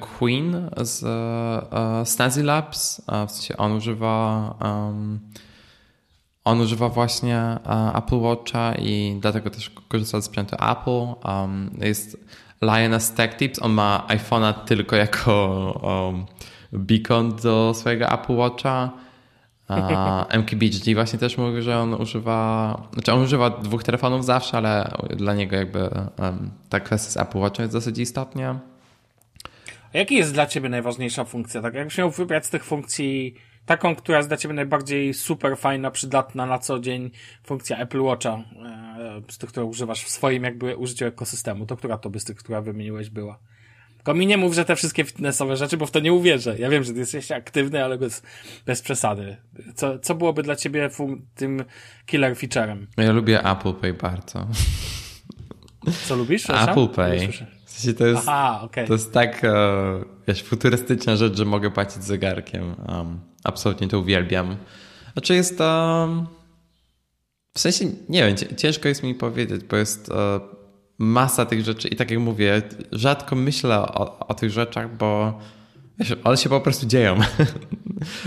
Queen z uh, Snazzy Labs, w sensie on używa um, on używa właśnie uh, Apple Watcha i dlatego też korzysta z sprzętu Apple. Um, jest Lioness Tech Tips, on ma iPhone'a tylko jako um, beacon do swojego Apple Watcha. MKBHD właśnie też mówi, że on używa, znaczy on używa dwóch telefonów zawsze, ale dla niego jakby um, ta kwestia z Apple Watcha jest dosyć istotna. A jaki jest dla Ciebie najważniejsza funkcja? Tak jakbyś miał wybrać z tych funkcji taką, która jest dla Ciebie najbardziej super fajna, przydatna na co dzień funkcja Apple Watcha, e, z tych, które używasz w swoim jakby użyciu ekosystemu, to która to by z tych, która wymieniłeś była? Tylko mi nie mów, że te wszystkie fitnessowe rzeczy, bo w to nie uwierzę. Ja wiem, że ty jesteś aktywny, ale bez, bez przesady. Co, co byłoby dla ciebie tym killer featurem? Ja lubię Apple Pay bardzo. Co lubisz? Apple Pay. Sensie to jest, Aha, okay. to jest tak e, wiesz, futurystyczna rzecz, że mogę płacić zegarkiem. Um, absolutnie to uwielbiam. Znaczy jest to... Um, w sensie, nie wiem, ciężko jest mi powiedzieć, bo jest... Uh, masa tych rzeczy i tak jak mówię, rzadko myślę o, o tych rzeczach, bo wiesz, one się po prostu dzieją.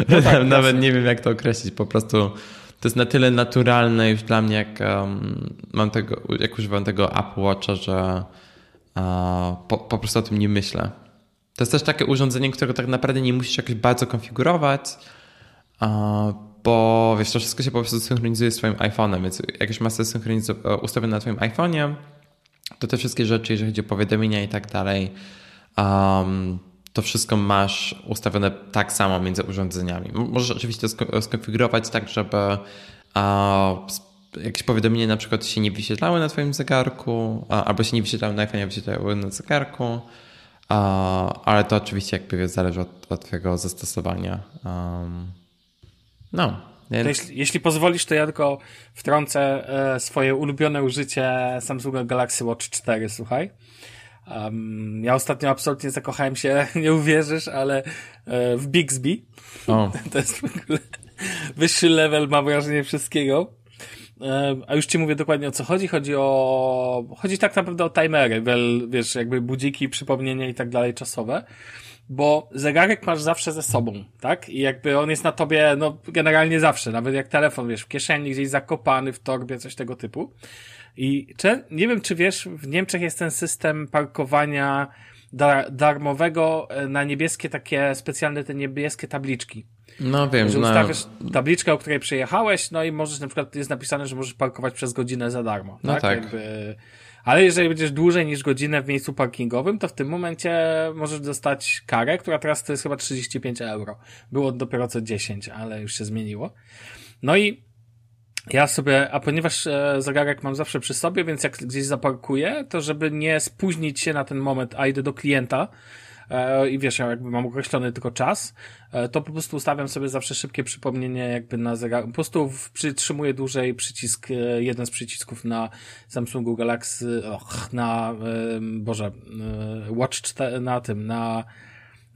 No tak, Nawet nie wiem, jak to określić. Po prostu to jest na tyle naturalne już dla mnie, jak um, mam tego, jak używam tego Apple Watcha, że po, po prostu o tym nie myślę. To jest też takie urządzenie, którego tak naprawdę nie musisz jakoś bardzo konfigurować, bo wiesz, to wszystko się po prostu synchronizuje z twoim iPhone'em, więc jak już masz to ustawione na twoim iPhone'ie, to te wszystkie rzeczy, jeżeli chodzi o powiadomienia i tak dalej, um, to wszystko masz ustawione tak samo między urządzeniami. Możesz oczywiście skonfigurować tak, żeby uh, jakieś powiadomienia na przykład się nie wyświetlały na twoim zegarku, albo się nie wyświetlały na a wyświetlały na zegarku, ale to oczywiście jakby zależy od, od twojego zastosowania. No, więc... Jeśli, jeśli, pozwolisz, to ja tylko wtrącę e, swoje ulubione użycie Samsunga Galaxy Watch 4, słuchaj. Um, ja ostatnio absolutnie zakochałem się, nie uwierzysz, ale e, w Bixby. To jest w ogóle wyższy level, mam wrażenie, wszystkiego. E, a już ci mówię dokładnie o co chodzi. Chodzi o, chodzi tak naprawdę o timery, wiesz, jakby budziki, przypomnienia i tak dalej czasowe bo zegarek masz zawsze ze sobą, tak? I jakby on jest na tobie, no, generalnie zawsze, nawet jak telefon, wiesz, w kieszeni, gdzieś zakopany, w torbie, coś tego typu. I czy, nie wiem, czy wiesz, w Niemczech jest ten system parkowania dar darmowego e, na niebieskie, takie specjalne te niebieskie tabliczki. No wiem, że ustawiasz no. tabliczkę, o której przyjechałeś, no i możesz na przykład, jest napisane, że możesz parkować przez godzinę za darmo. No tak. tak. Jakby, ale jeżeli będziesz dłużej niż godzinę w miejscu parkingowym, to w tym momencie możesz dostać karę, która teraz to jest chyba 35 euro. Było dopiero co 10, ale już się zmieniło. No i ja sobie, a ponieważ e, zegarek mam zawsze przy sobie, więc jak gdzieś zaparkuję, to żeby nie spóźnić się na ten moment, a idę do klienta, i wiesz, ja jakby mam określony tylko czas, e, to po prostu ustawiam sobie zawsze szybkie przypomnienie jakby na zegar. Po prostu przytrzymuję dłużej przycisk, e, jeden z przycisków na Samsungu Galaxy, och, na, Boże, Watch 4, na tym, na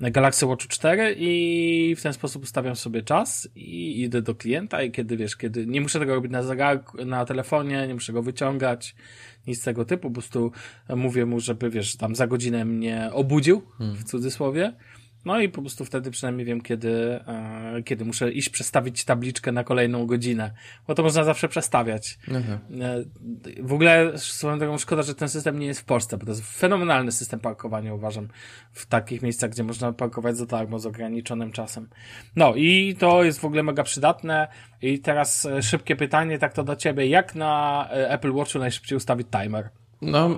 Galaxy Watch 4 i w ten sposób ustawiam sobie czas i idę do klienta i kiedy wiesz, kiedy nie muszę tego robić na zegarku, na telefonie, nie muszę go wyciągać, nic tego typu, po prostu mówię mu, żeby wiesz, tam za godzinę mnie obudził, hmm. w cudzysłowie, no i po prostu wtedy przynajmniej wiem, kiedy, e, kiedy muszę iść przestawić tabliczkę na kolejną godzinę, bo to można zawsze przestawiać. Mhm. E, w ogóle swoją drogą szkoda, że ten system nie jest w Polsce, bo to jest fenomenalny system parkowania, uważam, w takich miejscach, gdzie można parkować za darmo, z ograniczonym czasem. No i to jest w ogóle mega przydatne. I teraz e, szybkie pytanie, tak to do ciebie, jak na e, Apple Watchu najszybciej ustawić timer? No,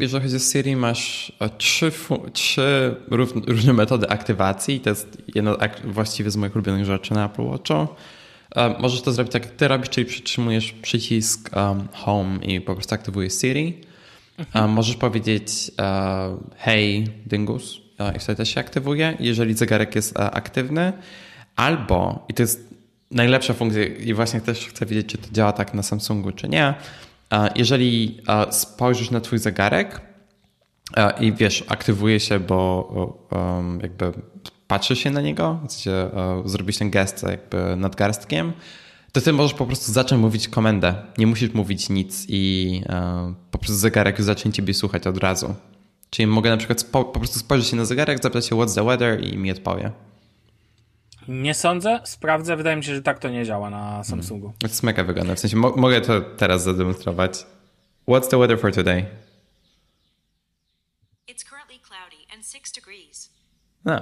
jeżeli chodzi o Siri, masz trzy, trzy różne metody aktywacji. To jest jedna właściwie z moich ulubionych rzeczy na Apple Watchu. Możesz to zrobić tak jak ty robisz, czyli przytrzymujesz przycisk Home i po prostu aktywujesz Siri. Mhm. Możesz powiedzieć hey Dingus i wtedy też się aktywuje, jeżeli zegarek jest aktywny. Albo, i to jest najlepsza funkcja i właśnie też chcę wiedzieć, czy to działa tak na Samsungu, czy nie, jeżeli spojrzysz na twój zegarek i wiesz, aktywuje się, bo jakby patrzy się na niego, w sensie zrobisz ten gest jakby nadgarstkiem, to ty możesz po prostu zacząć mówić komendę. Nie musisz mówić nic i po prostu zegarek już zacznie ciebie słuchać od razu. Czyli mogę na przykład po prostu spojrzeć się na zegarek, zapytać się what's the weather i mi odpowie. Nie sądzę, sprawdzę. Wydaje mi się, że tak to nie działa na Samsungu. To jest mega wygodne. W sensie mo mogę to teraz zademonstrować. What's the weather for today? It's currently cloudy and 6 degrees. No,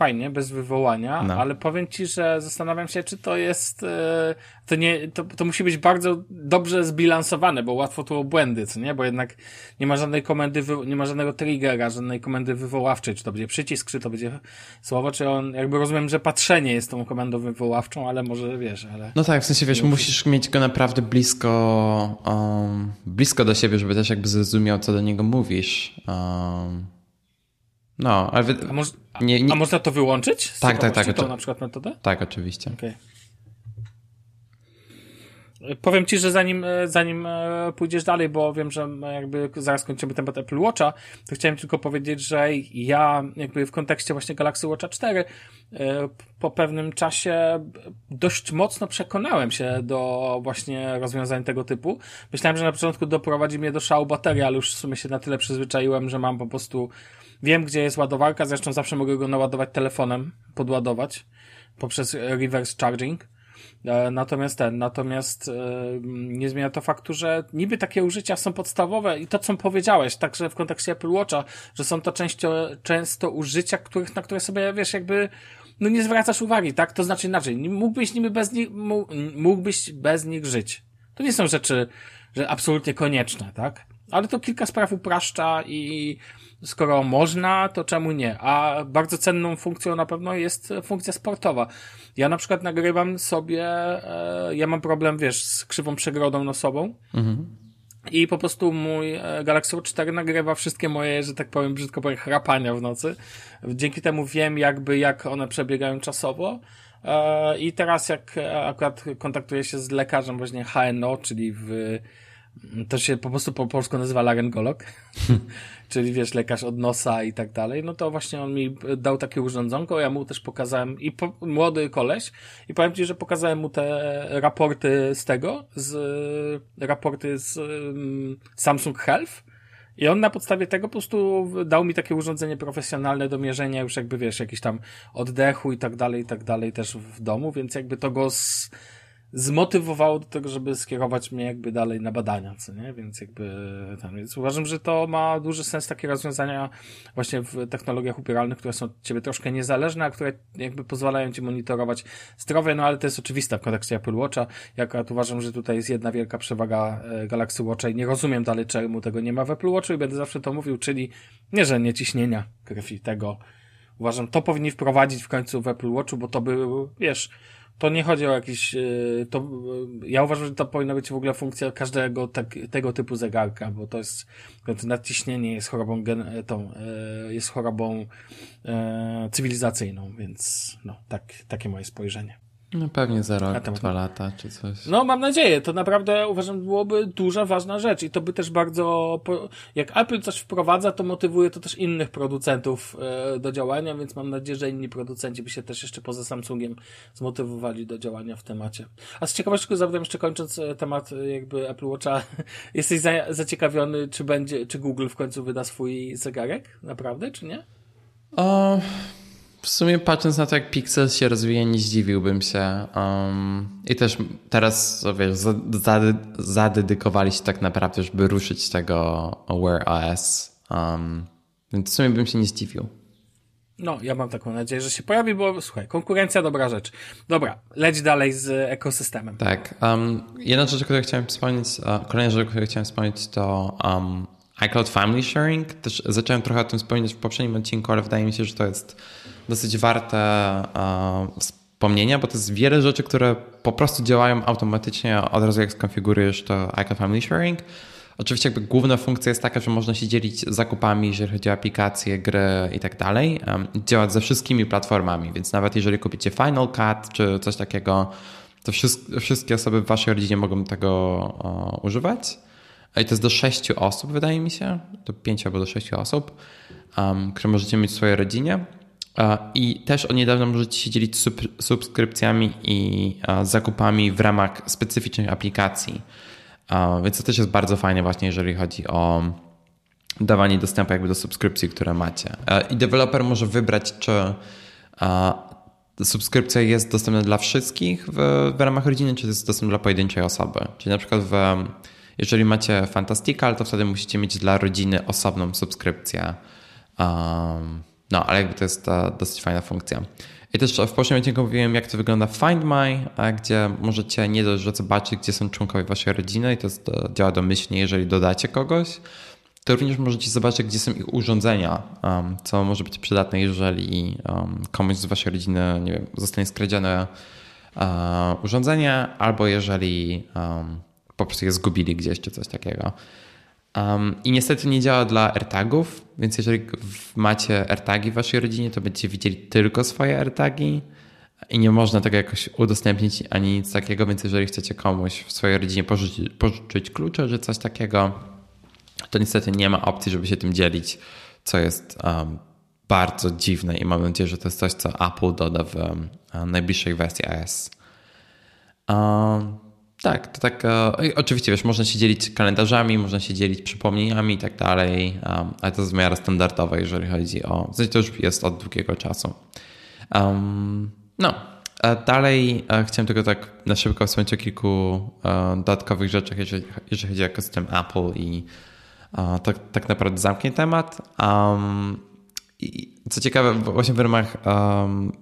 fajnie, bez wywołania, no. ale powiem ci, że zastanawiam się, czy to jest, e, to nie, to, to musi być bardzo dobrze zbilansowane, bo łatwo tu o błędy, co nie? Bo jednak nie ma żadnej komendy, nie ma żadnego triggera, żadnej komendy wywoławczej, czy to będzie przycisk, czy to będzie słowo, czy on, jakby rozumiem, że patrzenie jest tą komendą wywoławczą, ale może wiesz, ale... No tak, w sensie wiesz, musisz mieć go naprawdę blisko, um, blisko do siebie, żeby też jakby zrozumiał, co do niego mówisz. Um. No, ale... A, moż, nie, nie... a można to wyłączyć? Tak, tak, tak. To na przykład metodę? Tak, oczywiście. Okay. Powiem ci, że zanim, e, zanim e, pójdziesz dalej, bo wiem, że jakby zaraz kończymy temat Apple Watcha, to chciałem tylko powiedzieć, że ja jakby w kontekście właśnie Galaxy Watcha 4 e, po pewnym czasie dość mocno przekonałem się do właśnie rozwiązań tego typu. Myślałem, że na początku doprowadzi mnie do szału baterii, ale już w sumie się na tyle przyzwyczaiłem, że mam po prostu Wiem, gdzie jest ładowarka, zresztą zawsze mogę go naładować telefonem, podładować poprzez reverse charging. E, natomiast ten, natomiast e, nie zmienia to faktu, że niby takie użycia są podstawowe i to, co powiedziałeś, także w kontekście Apple Watcha, że są to często, często użycia, których, na które sobie, wiesz, jakby no nie zwracasz uwagi, tak? To znaczy inaczej, mógłbyś niby bez nich, mógłbyś bez nich żyć. To nie są rzeczy, że absolutnie konieczne, tak? Ale to kilka spraw upraszcza i skoro można, to czemu nie? A bardzo cenną funkcją na pewno jest funkcja sportowa. Ja na przykład nagrywam sobie, e, ja mam problem, wiesz, z krzywą przegrodą nosową. Mhm. I po prostu mój e, Galaxy Watch 4 nagrywa wszystkie moje, że tak powiem, brzydko powiem, chrapania w nocy. Dzięki temu wiem jakby, jak one przebiegają czasowo. E, I teraz jak akurat kontaktuję się z lekarzem właśnie HNO, czyli w to się po prostu po polsku nazywa laryngolog, czyli wiesz, lekarz od nosa i tak dalej, no to właśnie on mi dał takie urządzonko, ja mu też pokazałem, i po, młody koleś, i powiem ci, że pokazałem mu te raporty z tego, z raporty z um, Samsung Health, i on na podstawie tego po prostu dał mi takie urządzenie profesjonalne do mierzenia już jakby, wiesz, jakiś tam oddechu i tak dalej, i tak dalej też w domu, więc jakby to go z, zmotywowało do tego, żeby skierować mnie jakby dalej na badania, co nie? Więc jakby tam, więc uważam, że to ma duży sens takie rozwiązania właśnie w technologiach upieralnych, które są od ciebie troszkę niezależne, a które jakby pozwalają ci monitorować zdrowie, no ale to jest oczywiste w kontekście Apple Watcha. Ja uważam, że tutaj jest jedna wielka przewaga e, Galaxy Watcha i nie rozumiem dalej, czemu tego nie ma w Apple Watchu i będę zawsze to mówił, czyli nie, że nie ciśnienia krwi tego. Uważam, to powinni wprowadzić w końcu w Apple Watchu, bo to by, wiesz, to nie chodzi o jakiś, e, to, e, ja uważam, że to powinna być w ogóle funkcja każdego tak, tego typu zegarka, bo to jest, nadciśnienie jest chorobą, gen, e, tą, jest chorobą cywilizacyjną, więc no, tak, takie moje spojrzenie. No pewnie za rok, dwa lata czy coś. No mam nadzieję, to naprawdę uważam byłoby duża, ważna rzecz i to by też bardzo, jak Apple coś wprowadza, to motywuje to też innych producentów e, do działania, więc mam nadzieję, że inni producenci by się też jeszcze poza Samsungiem zmotywowali do działania w temacie. A z ciekawości zapytam jeszcze kończąc e, temat e, jakby Apple Watcha, jesteś za, zaciekawiony, czy będzie, czy Google w końcu wyda swój zegarek? Naprawdę, czy nie? O... W sumie patrząc na to, jak Pixel się rozwija, nie zdziwiłbym się. Um, I też teraz, wiesz, zadedykowali się tak naprawdę, żeby ruszyć tego Wear OS. Um, więc w sumie bym się nie zdziwił. No, ja mam taką nadzieję, że się pojawi, bo słuchaj, konkurencja dobra rzecz. Dobra, leć dalej z ekosystemem. Tak. Um, jedna rzecz, o której chciałem wspomnieć, kolejna rzecz, o której chciałem wspomnieć, to um, iCloud Family Sharing. Też zacząłem trochę o tym wspomnieć w poprzednim odcinku, ale wydaje mi się, że to jest dosyć warte uh, wspomnienia, bo to jest wiele rzeczy, które po prostu działają automatycznie od razu jak skonfigurujesz to iCloud Family Sharing. Oczywiście jakby główna funkcja jest taka, że można się dzielić zakupami, jeżeli chodzi o aplikacje, gry i tak dalej. Działać ze wszystkimi platformami, więc nawet jeżeli kupicie Final Cut czy coś takiego, to wszystkie osoby w waszej rodzinie mogą tego o, używać. I to jest do sześciu osób, wydaje mi się, do pięciu albo do sześciu osób, um, które możecie mieć w swojej rodzinie. I też od niedawna możecie się dzielić sub, subskrypcjami i zakupami w ramach specyficznych aplikacji. Więc to też jest bardzo fajne właśnie, jeżeli chodzi o dawanie dostępu jakby do subskrypcji, które macie. I deweloper może wybrać, czy subskrypcja jest dostępna dla wszystkich w, w ramach rodziny, czy jest dostępna dla pojedynczej osoby. Czyli na przykład w, jeżeli macie Fantastical, to wtedy musicie mieć dla rodziny osobną subskrypcję. Um, no, ale jakby to jest dosyć fajna funkcja. I też w poprzednim odcinku mówiłem, jak to wygląda Find My, gdzie możecie nie dość, że zobaczyć, gdzie są członkowie waszej rodziny i to działa domyślnie, jeżeli dodacie kogoś, to również możecie zobaczyć, gdzie są ich urządzenia, co może być przydatne, jeżeli komuś z waszej rodziny nie wiem, zostanie skradzione uh, urządzenie, albo jeżeli po prostu je zgubili gdzieś, czy coś takiego. Um, I niestety nie działa dla AirTagów, więc jeżeli macie AirTagi w waszej rodzinie, to będziecie widzieli tylko swoje AirTagi i nie można tego jakoś udostępnić ani nic takiego, więc jeżeli chcecie komuś w swojej rodzinie pożyczyć, pożyczyć klucze czy coś takiego, to niestety nie ma opcji, żeby się tym dzielić, co jest um, bardzo dziwne i mam nadzieję, że to jest coś, co Apple doda w um, najbliższej wersji iOS. Um, tak, to tak. E, oczywiście, wiesz, można się dzielić kalendarzami, można się dzielić przypomnieniami i tak dalej, um, ale to jest w standardowe, jeżeli chodzi o. W sensie to już jest od długiego czasu. Um, no, dalej e, chciałem tylko tak na szybko wspomnieć o kilku e, dodatkowych rzeczach, jeżeli, jeżeli chodzi o ekosystem Apple i tak, tak naprawdę zamknie temat. Um, i co ciekawe, właśnie w ramach um,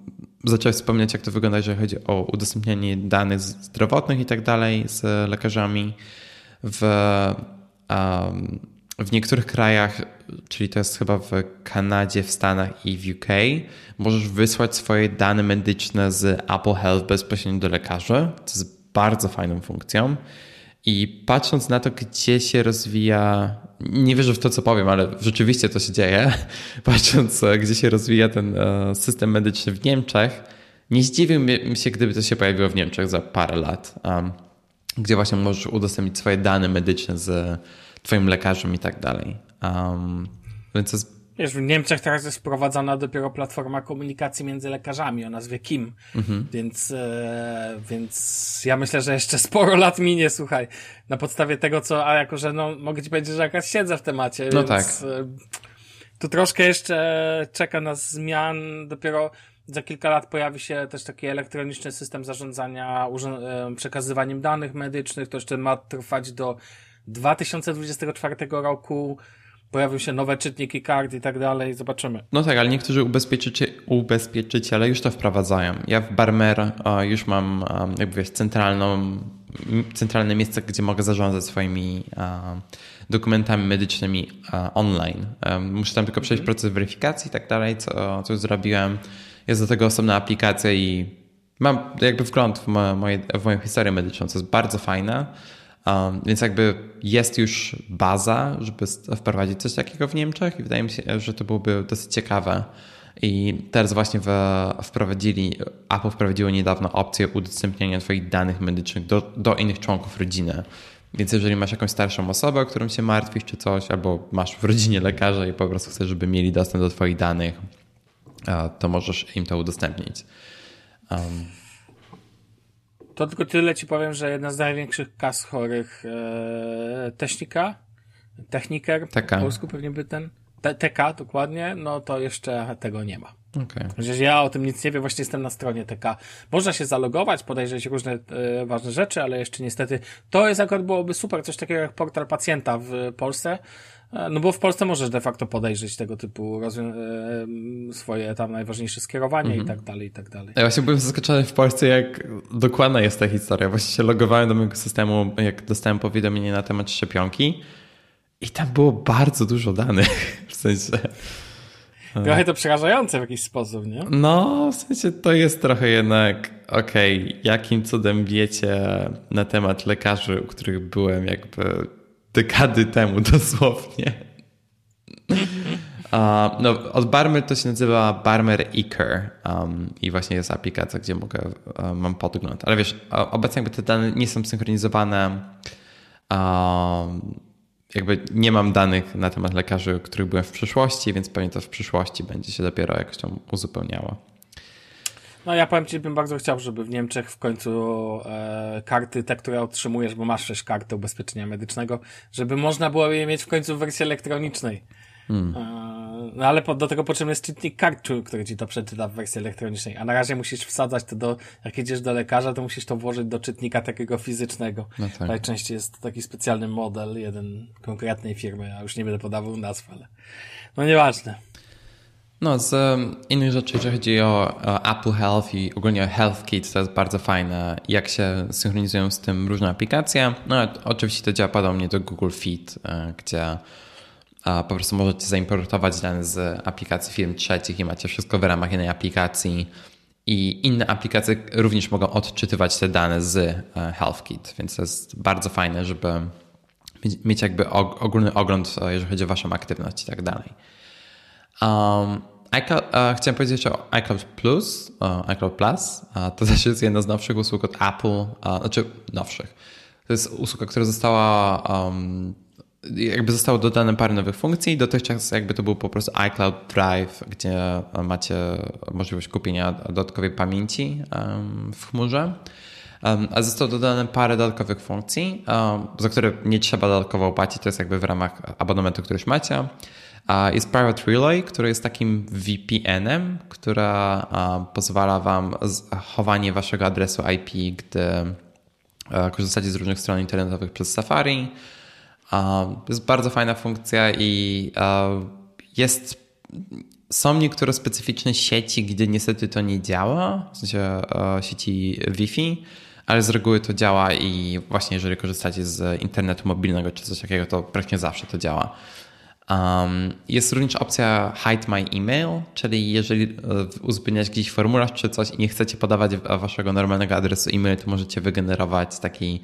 zacząłeś wspominać, jak to wygląda, jeżeli chodzi o udostępnianie danych zdrowotnych i tak dalej z lekarzami. W, um, w niektórych krajach, czyli to jest chyba w Kanadzie, w Stanach i w UK, możesz wysłać swoje dane medyczne z Apple Health bezpośrednio do lekarzy. To jest bardzo fajną funkcją. I patrząc na to, gdzie się rozwija, nie wierzę w to, co powiem, ale rzeczywiście to się dzieje, patrząc, e, gdzie się rozwija ten e, system medyczny w Niemczech, nie zdziwiłbym się, gdyby to się pojawiło w Niemczech za parę lat, gdzie właśnie możesz udostępnić swoje dane medyczne z Twoim lekarzem i tak dalej. więc to jest Wiesz, w Niemczech teraz jest wprowadzana dopiero platforma komunikacji między lekarzami o nazwie KIM, mhm. więc, e, więc ja myślę, że jeszcze sporo lat minie, słuchaj, na podstawie tego, co, a jako, że no, mogę ci powiedzieć, że jakaś siedzę w temacie, no więc tak. e, tu troszkę jeszcze czeka nas zmian, dopiero za kilka lat pojawi się też taki elektroniczny system zarządzania e, przekazywaniem danych medycznych, to jeszcze ma trwać do 2024 roku, pojawią się nowe czytniki kart i tak dalej, zobaczymy. No tak, ale niektórzy ubezpieczyciele, ubezpieczyciele już to wprowadzają. Ja w Barmer już mam jakby wiesz, centralną, centralne miejsce, gdzie mogę zarządzać swoimi dokumentami medycznymi online. Muszę tam tylko przejść mhm. proces weryfikacji i tak dalej, co, co już zrobiłem. Jest do tego osobna aplikacja i mam jakby wgląd w, moje, w moją historię medyczną, co jest bardzo fajne. Um, więc jakby jest już baza, żeby wprowadzić coś takiego w Niemczech i wydaje mi się, że to byłoby dosyć ciekawe. I teraz właśnie wprowadzili, Apple wprowadziło niedawno opcję udostępniania Twoich danych medycznych do, do innych członków rodziny. Więc jeżeli masz jakąś starszą osobę, o którą się martwisz czy coś, albo masz w rodzinie lekarza i po prostu chcesz, żeby mieli dostęp do Twoich danych, to możesz im to udostępnić. Um, to tylko tyle ci powiem, że jedna z największych kas chorych e, technika, techniker, TK. po polsku pewnie by ten, TK dokładnie, no to jeszcze tego nie ma. Okay. Ja o tym nic nie wiem, właśnie jestem na stronie TK. Można się zalogować, podejrzeć różne e, ważne rzeczy, ale jeszcze niestety to jest akurat byłoby super, coś takiego jak portal pacjenta w Polsce, no bo w Polsce możesz de facto podejrzeć tego typu swoje tam najważniejsze skierowania mhm. i tak dalej, i tak dalej. Ja właśnie byłem zaskoczony w Polsce, jak dokładna jest ta historia. Właśnie się logowałem do mojego systemu, jak dostałem powiadomienie na temat szczepionki i tam było bardzo dużo danych. W sensie... Trochę to przerażające w jakiś sposób, nie? No, w sensie to jest trochę jednak, okej, okay, jakim cudem wiecie na temat lekarzy, u których byłem jakby dekady temu dosłownie. Uh, no, od Barmer to się nazywa Barmer Eker um, i właśnie jest aplikacja, gdzie mogę, um, mam podgląd. Ale wiesz, obecnie jakby te dane nie są synchronizowane. Um, jakby nie mam danych na temat lekarzy, których byłem w przyszłości, więc pewnie to w przyszłości będzie się dopiero jakoś tam uzupełniało. No ja powiem Ci, bym bardzo chciał, żeby w Niemczech w końcu e, karty, te, które otrzymujesz, bo masz też kartę ubezpieczenia medycznego, żeby można było je mieć w końcu w wersji elektronicznej. Hmm. E, no ale po, do tego potrzebny jest czytnik kart, który Ci to przeczyta w wersji elektronicznej. A na razie musisz wsadzać to do, jak idziesz do lekarza, to musisz to włożyć do czytnika takiego fizycznego. No tak. Najczęściej jest taki specjalny model, jeden konkretnej firmy, a już nie będę podawał nazw, ale no nieważne. No, z innych rzeczy, jeżeli chodzi o, Apple Health i ogólnie Health Kit, to jest bardzo fajne, jak się synchronizują z tym różne aplikacje. No, oczywiście to działa podobnie do Google Fit, e, gdzie po prostu możecie zaimportować dane z aplikacji firm trzecich i macie wszystko w ramach jednej aplikacji. I inne aplikacje również mogą odczytywać te dane z e, HealthKit, więc to jest bardzo fajne, żeby mieć jakby ogólny ogląd, e, jeżeli chodzi o Waszą aktywność i tak dalej. Um, iCloud, uh, chciałem powiedzieć o iCloud Plus, uh, iCloud Plus. Uh, to też jest jedna z nowszych usług od Apple, znaczy nowszych. To jest usługa, która została um, jakby zostało dodane parę nowych funkcji. Dotychczas jakby to był po prostu iCloud Drive, gdzie macie możliwość kupienia dodatkowej pamięci um, w chmurze. Um, a zostało dodane parę dodatkowych funkcji, za które nie trzeba dodatkowo płacić. To jest jakby w ramach abonamentu, który macie. Jest Private Relay, który jest takim VPN-em, która pozwala Wam chowanie Waszego adresu IP, gdy korzystacie z różnych stron internetowych przez Safari. Jest bardzo fajna funkcja i jest. Są niektóre specyficzne sieci, gdzie niestety to nie działa, w sensie sieci Wi-Fi, ale z reguły to działa i właśnie jeżeli korzystacie z internetu mobilnego czy coś takiego, to praktycznie zawsze to działa. Um, jest również opcja Hide My Email, czyli jeżeli e, uzupełniać gdzieś formularz czy coś i nie chcecie podawać waszego normalnego adresu e-mail, to możecie wygenerować taki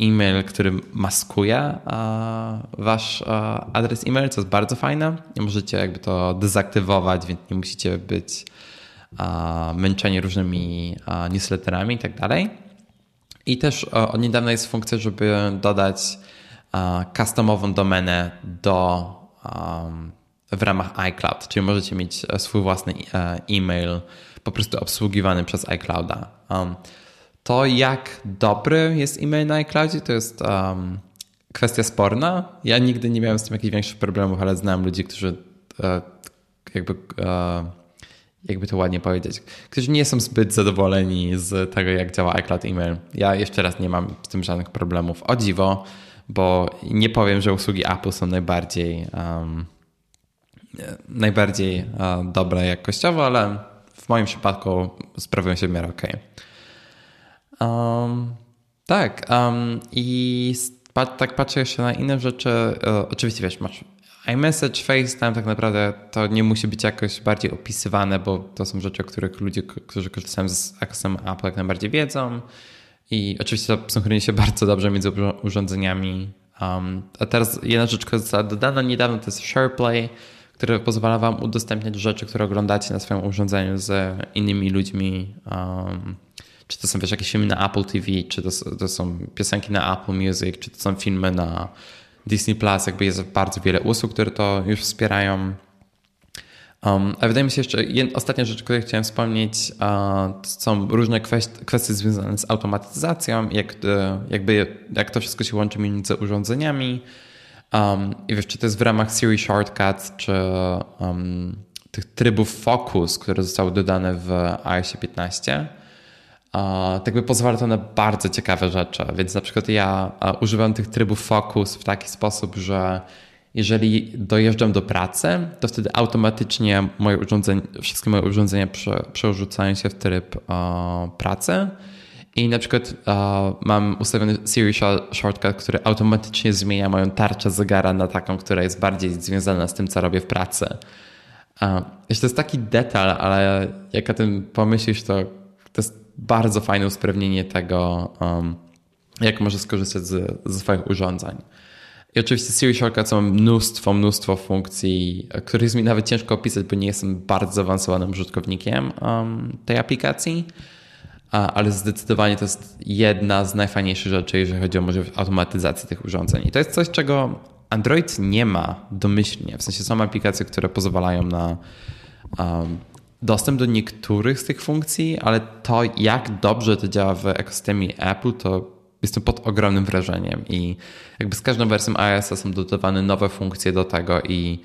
e-mail, który maskuje wasz adres e-mail, co jest bardzo fajne. I możecie jakby to dezaktywować, więc nie musicie być męczeni różnymi newsletterami i tak dalej. I też od niedawna jest funkcja, żeby dodać customową domenę do w ramach iCloud, czyli możecie mieć e, swój własny e, e-mail po prostu obsługiwany przez iClouda. To jak dobry jest e-mail na iCloudzie to jest um, kwestia sporna. Ja nigdy nie miałem z tym jakichś większych problemów, ale znam ludzi, którzy e, jakby jakby to ładnie powiedzieć, którzy nie są zbyt zadowoleni z tego, jak działa iCloud e-mail. Ja jeszcze raz nie mam z tym żadnych problemów. O dziwo, bo nie powiem, że usługi Apple są najbardziej um, najbardziej uh, dobre jakościowo, ale w moim przypadku sprawują się w miarę ok. Um, tak. Um, I tak patrzę jeszcze na inne rzeczy. Uh, oczywiście wiesz, masz iMessage, FaceTime tak naprawdę to nie musi być jakoś bardziej opisywane, bo to są rzeczy, o których ludzie, którzy korzystają z ekosystem Apple jak najbardziej wiedzą. I oczywiście to synchronizuje się bardzo dobrze między urządzeniami. Um, a teraz jedna rzecz, została dodana niedawno, to jest SharePlay, które pozwala Wam udostępniać rzeczy, które oglądacie na swoim urządzeniu z innymi ludźmi. Um, czy to są wiesz, jakieś filmy na Apple TV, czy to, to, są piosenki na Apple Music, czy to są filmy na Disney Plus, jakby jest bardzo wiele usług, które to już wspierają. Um, a wydaje mi się jeszcze, jedna, ostatnia rzecz, której chciałem wspomnieć, uh, są różne kwestie, kwestie związane z automatyzacją, jak, e, jakby, jak to wszystko się łączy między urządzeniami. Um, I wiesz, czy to jest w ramach Siri Shortcuts, czy um, tych trybów Focus, które zostały dodane w iOS 15 tak by pozwala to na bardzo ciekawe rzeczy. Więc na przykład ja używam tych trybów focus w taki sposób, że jeżeli dojeżdżam do pracy, to wtedy automatycznie moje urządzenia, wszystkie moje urządzenia prze, przerzucają się w tryb e, pracy. I na przykład e, mam ustawiony Siri Shortcut, który automatycznie zmienia moją tarczę zegara na taką, która jest bardziej związana z tym, co robię w pracy. E, to jest taki detal, ale jak o tym pomyślisz, to to jest bardzo fajne usprawnienie tego, um, jak możesz skorzystać z, ze swoich urządzeń. I oczywiście Siri Shortcuts ma mnóstwo, mnóstwo funkcji, których jest mi nawet ciężko opisać, bo nie jestem bardzo zaawansowanym użytkownikiem um, tej aplikacji, ale zdecydowanie to jest jedna z najfajniejszych rzeczy, jeżeli chodzi o możliwość automatyzacji tych urządzeń. I to jest coś, czego Android nie ma domyślnie. W sensie są aplikacje, które pozwalają na um, dostęp do niektórych z tych funkcji, ale to, jak dobrze to działa w ekosystemie Apple, to jestem pod ogromnym wrażeniem i jakby z każdą wersją iOS są dodawane nowe funkcje do tego i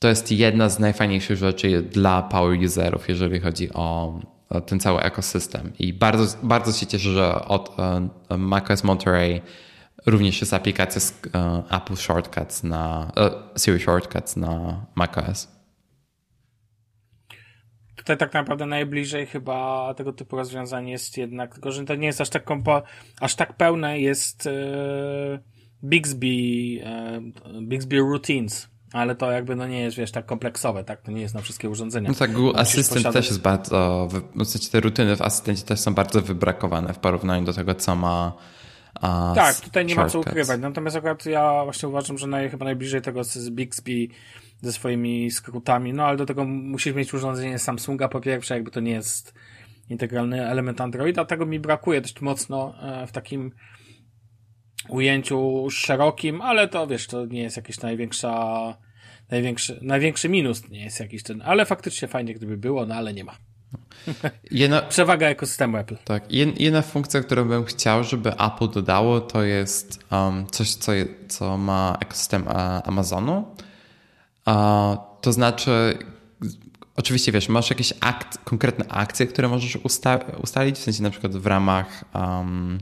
to jest jedna z najfajniejszych rzeczy dla power userów, jeżeli chodzi o ten cały ekosystem. I bardzo, bardzo się cieszę, że od e, macOS Monterey również jest aplikacja z e, Apple Shortcuts na e, Siri Shortcuts na macOS. Tutaj tak naprawdę najbliżej chyba tego typu rozwiązań jest jednak, tylko że to nie jest aż tak kompo, aż tak pełne jest e, Bixby, e, Bixby Routines, ale to jakby no nie jest, wiesz, tak kompleksowe, tak? To nie jest na wszystkie urządzenia. No tak, Google Assistant posiadać... też jest bardzo, w sensie te rutyny w asystencie też są bardzo wybrakowane w porównaniu do tego, co ma a, tak, tutaj nie ma co ukrywać. Natomiast akurat ja właśnie uważam, że naj, chyba najbliżej tego z Bixby ze swoimi skrótami, no ale do tego musisz mieć urządzenie Samsunga po pierwsze, jakby to nie jest integralny element Androida, tego mi brakuje dość mocno e, w takim ujęciu szerokim, ale to wiesz, to nie jest jakaś największa największy, największy minus nie jest jakiś ten, ale faktycznie fajnie gdyby było, no ale nie ma. Jedna, Przewaga ekosystemu Apple. Tak. Jedna funkcja, którą bym chciał, żeby Apple dodało, to jest um, coś, co, co ma ekosystem e, Amazonu. To znaczy, oczywiście wiesz, masz jakieś akt, konkretne akcje, które możesz usta ustalić, w sensie na przykład w ramach um,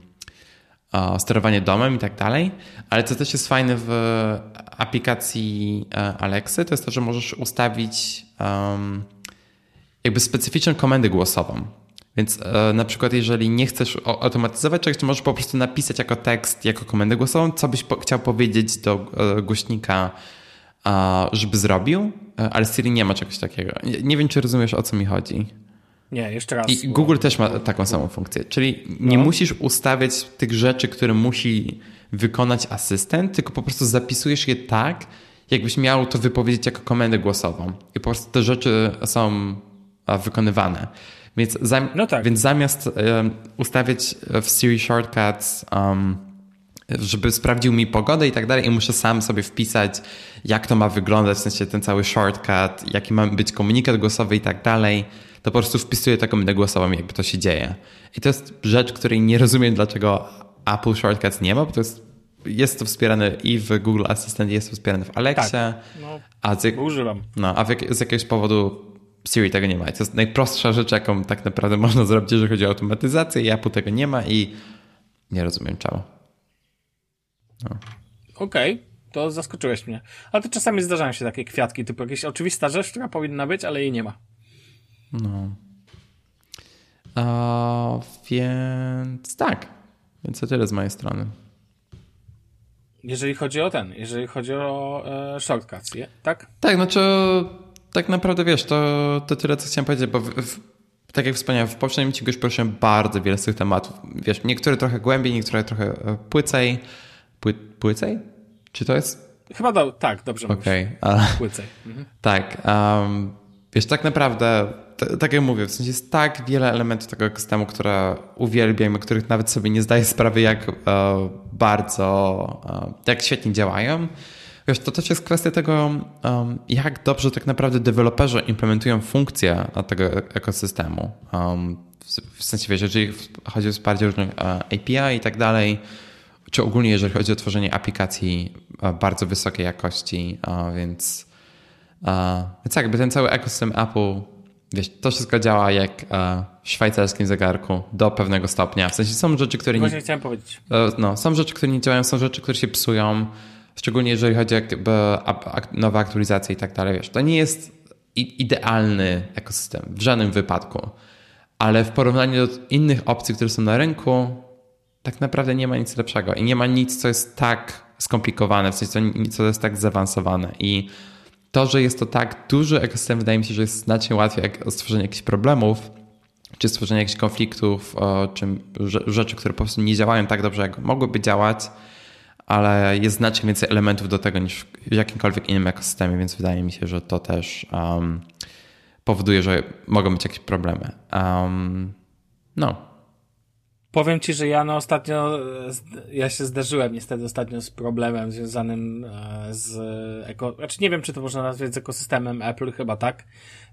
sterowania domem i tak dalej, ale co też jest fajne w aplikacji e, Alexy, to jest to, że możesz ustawić um, jakby specyficzną komendę głosową. Więc e, na przykład, jeżeli nie chcesz automatyzować czegoś, to możesz po prostu napisać jako tekst, jako komendę głosową, co byś po chciał powiedzieć do e, głośnika żeby zrobił, e, ale Siri nie ma czegoś takiego. Nie wiem, czy rozumiesz, o co mi chodzi. Nie, jeszcze raz. I Google też ma taką samą funkcję. Czyli nie no. musisz ustawiać tych rzeczy, które musi wykonać asystent, tylko po prostu zapisujesz je tak, jakbyś miał to wypowiedzieć jako komendę głosową. I po prostu te rzeczy są wykonywane. Więc, zam no tak. więc zamiast um, ustawiać w Siri Shortcuts um, żeby sprawdził mi pogodę i tak dalej i muszę sam sobie wpisać, jak to ma wyglądać, w sensie ten cały shortcut, jaki ma być komunikat głosowy i tak dalej, to po prostu wpisuję taką komendę głosową, jakby to się dzieje. I to jest rzecz, której nie rozumiem, dlaczego Apple Shortcuts nie ma, bo to jest, jest to wspierane i w Google Assistant, jest to wspierane w Alexie. Tak, no, a z, używam. No, a w, z jakiegoś powodu Siri tego nie ma. I to jest najprostsza rzecz, jaką tak naprawdę można zrobić, jeżeli chodzi o automatyzację i Apple tego nie ma i nie rozumiem czemu. No. Okej, okay, to zaskoczyłeś mnie. Ale to czasami zdarzają się takie kwiatki, typu jakieś oczywista rzecz, która powinna być, ale jej nie ma. No. A, więc tak. Więc to tyle z mojej strony. Jeżeli chodzi o ten, jeżeli chodzi o e, shortcuts, je, tak? Tak, znaczy tak naprawdę wiesz, to, to tyle, co chciałem powiedzieć, bo w, w, tak jak wspomniałem, w poprzednim odcinku już poruszyłem bardzo wiele z tych tematów. Wiesz, niektóre trochę głębiej, niektóre trochę e, płycej. Pły, płycej? Czy to jest? Chyba do, tak, dobrze. Okay. Płycej. Mhm. Tak. Um, wiesz, tak naprawdę, tak jak mówię, w sensie jest tak wiele elementów tego ekosystemu, które uwielbiam, których nawet sobie nie zdaję sprawy, jak uh, bardzo, uh, jak świetnie działają. Wiesz, to też jest kwestia tego, um, jak dobrze tak naprawdę deweloperzy implementują funkcje tego ekosystemu. Um, w, sensie, wiesz, jeżeli chodzi o wsparcie różnych API i tak dalej, czy ogólnie jeżeli chodzi o tworzenie aplikacji bardzo wysokiej jakości, więc, więc jakby ten cały ekosystem Apple, wiesz, to wszystko działa jak w szwajcarskim zegarku do pewnego stopnia. W sensie są rzeczy, które Właśnie nie... chciałem powiedzieć. E, no, są rzeczy, które nie działają, są rzeczy, które się psują. Szczególnie jeżeli chodzi o jakby nowe aktualizacje i tak dalej. Wiesz, to nie jest idealny ekosystem w żadnym wypadku, ale w porównaniu do innych opcji, które są na rynku, tak naprawdę nie ma nic lepszego i nie ma nic, co jest tak skomplikowane, w sensie co jest tak zaawansowane. I to, że jest to tak duży ekosystem, wydaje mi się, że jest znacznie łatwiej jak stworzenie jakichś problemów, czy stworzenie jakichś konfliktów, czy rzeczy, które po prostu nie działają tak dobrze, jak mogłyby działać, ale jest znacznie więcej elementów do tego niż w jakimkolwiek innym ekosystemie, więc wydaje mi się, że to też um, powoduje, że mogą być jakieś problemy. Um, no, Powiem ci, że ja no ostatnio, ja się zderzyłem niestety ostatnio z problemem związanym e, z eko, znaczy nie wiem, czy to można nazwać z ekosystemem Apple, chyba tak,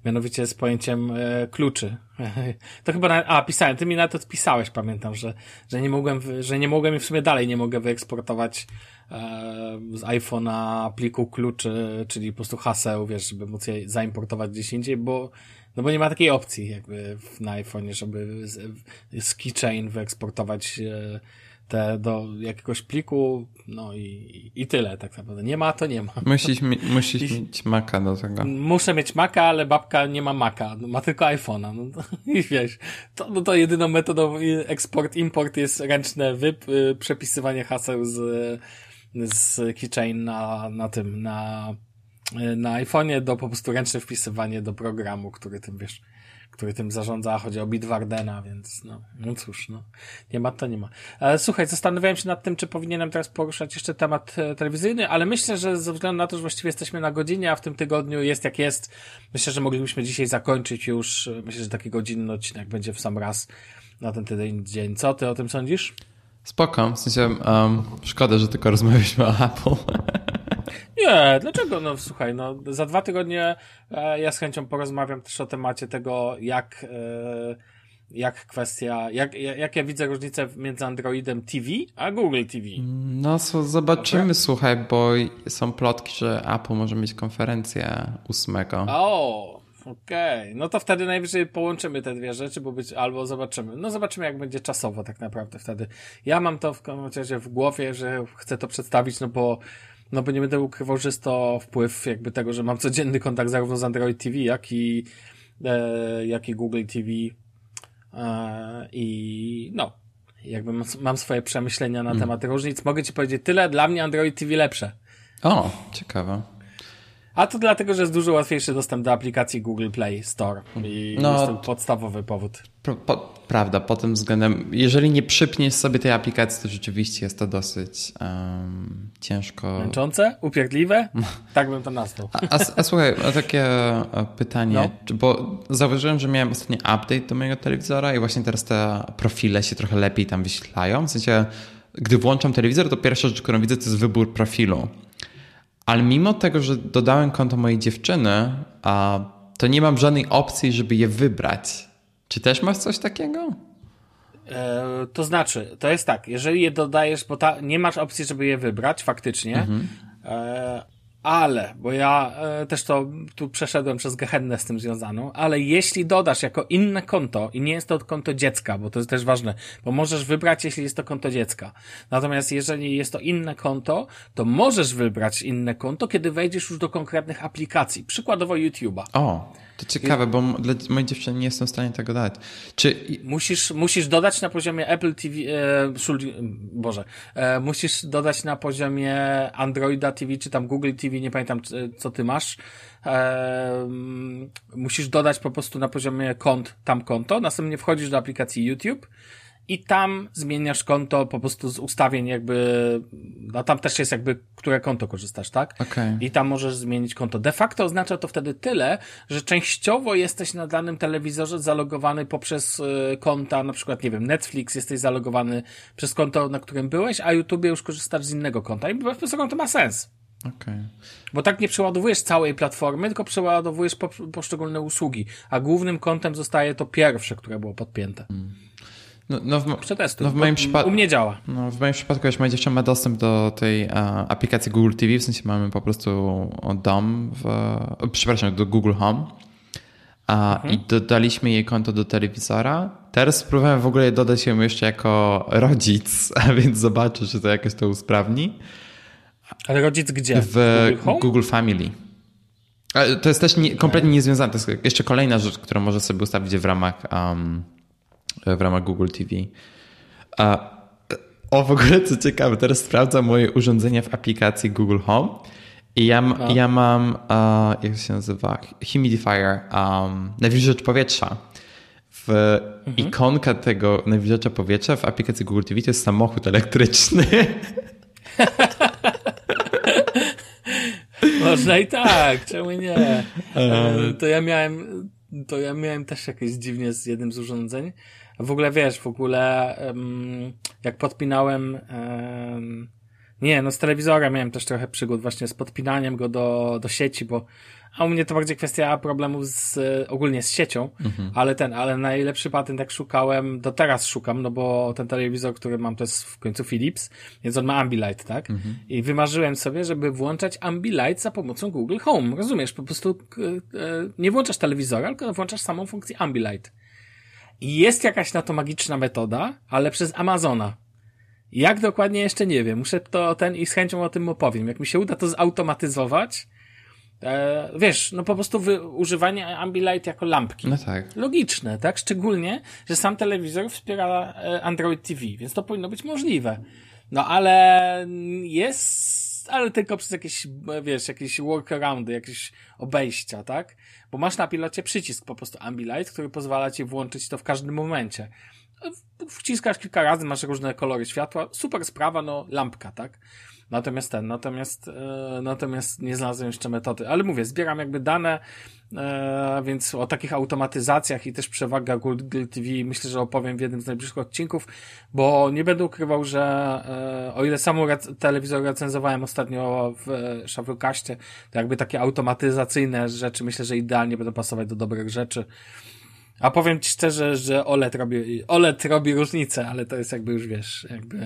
mianowicie z pojęciem e, kluczy. To chyba, na, a pisałem, ty mi na to odpisałeś, pamiętam, że, że nie mogłem, że nie mogłem i w sumie dalej nie mogę wyeksportować e, z iPhone'a pliku kluczy, czyli po prostu haseł, wiesz, żeby móc je zaimportować gdzieś indziej, bo no bo nie ma takiej opcji jakby na iPhone, żeby z, z keychain wyeksportować e, te do jakiegoś pliku, no i, i tyle tak naprawdę. Nie ma, to nie ma. Musisz, mi, musisz I, mieć Maca do tego. Muszę mieć Maca, ale babka nie ma Maca, ma tylko iPhone'a. No, I wiesz, to, no to jedyną metodą eksport, import jest ręczne wyp, y, przepisywanie haseł z, z keychain na, na tym, na na iPhone'ie do po prostu ręczne wpisywanie do programu, który tym, wiesz, który tym zarządza, chodzi o Bitwardena, więc no, no cóż, no, nie ma to nie ma. Ale słuchaj, zastanawiałem się nad tym, czy powinienem teraz poruszać jeszcze temat e, telewizyjny, ale myślę, że ze względu na to, że właściwie jesteśmy na godzinie, a w tym tygodniu jest jak jest, myślę, że moglibyśmy dzisiaj zakończyć już, e, myślę, że taki godzinny odcinek będzie w sam raz na ten tydzień dzień. Co ty o tym sądzisz? Spoko, w sensie um, szkoda, że tylko rozmawialiśmy o Apple. Nie, dlaczego? No słuchaj, no za dwa tygodnie e, ja z chęcią porozmawiam też o temacie tego, jak, e, jak kwestia, jak, jak ja widzę różnicę między Androidem TV a Google TV. No so, zobaczymy, Dobra? słuchaj, bo są plotki, że Apple może mieć konferencję ósmego. O, Okej, okay. no to wtedy najwyżej połączymy te dwie rzeczy, bo być albo zobaczymy. No zobaczymy, jak będzie czasowo tak naprawdę wtedy. Ja mam to w, w głowie, że chcę to przedstawić, no bo no bo nie będę ukrywał, że jest to wpływ jakby tego, że mam codzienny kontakt zarówno z Android TV, jak i, e, jak i Google TV e, i no, jakby mam swoje przemyślenia na hmm. temat różnic. Mogę ci powiedzieć tyle, dla mnie Android TV lepsze. O, ciekawe. A to dlatego, że jest dużo łatwiejszy dostęp do aplikacji Google Play Store i no, jest to podstawowy powód. Po, prawda, pod tym względem, jeżeli nie przypniesz sobie tej aplikacji, to rzeczywiście jest to dosyć um, ciężko. Męczące? Upierdliwe? tak bym to nazwał. A, a, a słuchaj, takie e, pytanie, no. bo zauważyłem, że miałem ostatni update do mojego telewizora i właśnie teraz te profile się trochę lepiej tam wyświetlają. W sensie, gdy włączam telewizor, to pierwsza rzecz, którą widzę, to jest wybór profilu. Ale mimo tego, że dodałem konto mojej dziewczyny, a to nie mam żadnej opcji, żeby je wybrać. Czy też masz coś takiego? E, to znaczy, to jest tak, jeżeli je dodajesz, bo ta, nie masz opcji, żeby je wybrać faktycznie, mhm. e, ale, bo ja e, też to tu przeszedłem przez gehennę z tym związaną, ale jeśli dodasz jako inne konto i nie jest to konto dziecka, bo to jest też ważne, bo możesz wybrać, jeśli jest to konto dziecka. Natomiast jeżeli jest to inne konto, to możesz wybrać inne konto, kiedy wejdziesz już do konkretnych aplikacji, przykładowo YouTube'a. O. To ciekawe, bo dla mojej dziewczyny nie jestem w stanie tego dać. Czy... Musisz, musisz dodać na poziomie Apple TV, e, Boże, e, musisz dodać na poziomie Androida TV, czy tam Google TV, nie pamiętam co ty masz. E, musisz dodać po prostu na poziomie kont, tam konto, następnie wchodzisz do aplikacji YouTube i tam zmieniasz konto po prostu z ustawień jakby, no tam też jest jakby, które konto korzystasz, tak? Okay. I tam możesz zmienić konto. De facto oznacza to wtedy tyle, że częściowo jesteś na danym telewizorze zalogowany poprzez y, konta, na przykład, nie wiem, Netflix, jesteś zalogowany przez konto, na którym byłeś, a YouTube już korzystasz z innego konta i bez pozoru to ma sens. Okay. Bo tak nie przeładowujesz całej platformy, tylko przeładowujesz po, poszczególne usługi, a głównym kontem zostaje to pierwsze, które było podpięte. Hmm. No, no w, Przetestuj. No w moim przypadku. U mnie działa. No w moim przypadku, już moja dziewczyna ma dostęp do tej aplikacji Google TV, w sensie mamy po prostu dom, w, przepraszam, do Google Home. A, mhm. I dodaliśmy jej konto do telewizora. Teraz spróbowałem w ogóle dodać ją jeszcze jako rodzic, a więc zobaczę, czy to jakoś to usprawni. Ale rodzic gdzie? W Google, Google Family. To jest też nie, kompletnie niezwiązane. To jest jeszcze kolejna rzecz, którą może sobie ustawić w ramach, um, w ramach Google TV. A, o, w ogóle co ciekawe, teraz sprawdzam moje urządzenia w aplikacji Google Home i ja, ja mam, uh, jak się nazywa, humidifier, um, nawilżacz powietrza. W mhm. ikonka tego nawilżacza powietrza w aplikacji Google TV to jest samochód elektryczny. Można i tak, czemu nie? E, to ja miałem, to ja miałem też jakieś dziwnie z jednym z urządzeń. W ogóle wiesz, w ogóle jak podpinałem nie, no z telewizora miałem też trochę przygód właśnie z podpinaniem go do, do sieci, bo a u mnie to bardziej kwestia problemów z, ogólnie z siecią, mhm. ale ten, ale najlepszy patent jak szukałem, do teraz szukam, no bo ten telewizor, który mam to jest w końcu Philips, więc on ma Ambilight, tak? Mhm. I wymarzyłem sobie, żeby włączać Ambilight za pomocą Google Home, rozumiesz? Po prostu e, nie włączasz telewizora, tylko włączasz samą funkcję Ambilight. I jest jakaś na to magiczna metoda, ale przez Amazona. Jak dokładnie jeszcze nie wiem. Muszę to ten i z chęcią o tym opowiem. Jak mi się uda to zautomatyzować, e, wiesz, no po prostu wy, używanie Ambilight jako lampki. No tak. Logiczne, tak? Szczególnie, że sam telewizor wspiera e, Android TV, więc to powinno być możliwe. No ale jest, ale tylko przez jakieś, wiesz, jakieś workaroundy, jakieś obejścia, tak? Bo masz na pilocie przycisk po prostu Ambilight, który pozwala ci włączyć to w każdym momencie wciskasz kilka razy, masz różne kolory światła, super sprawa, no lampka, tak? Natomiast ten, natomiast, e, natomiast nie znalazłem jeszcze metody, ale mówię, zbieram jakby dane, e, więc o takich automatyzacjach i też przewaga Google TV myślę, że opowiem w jednym z najbliższych odcinków, bo nie będę ukrywał, że e, o ile sam rec telewizor recenzowałem ostatnio w e, Shufflecaście, to jakby takie automatyzacyjne rzeczy myślę, że idealnie będą pasować do dobrych rzeczy. A powiem ci szczerze, że OLED robi, OLED robi różnicę, ale to jest jakby już wiesz, jakby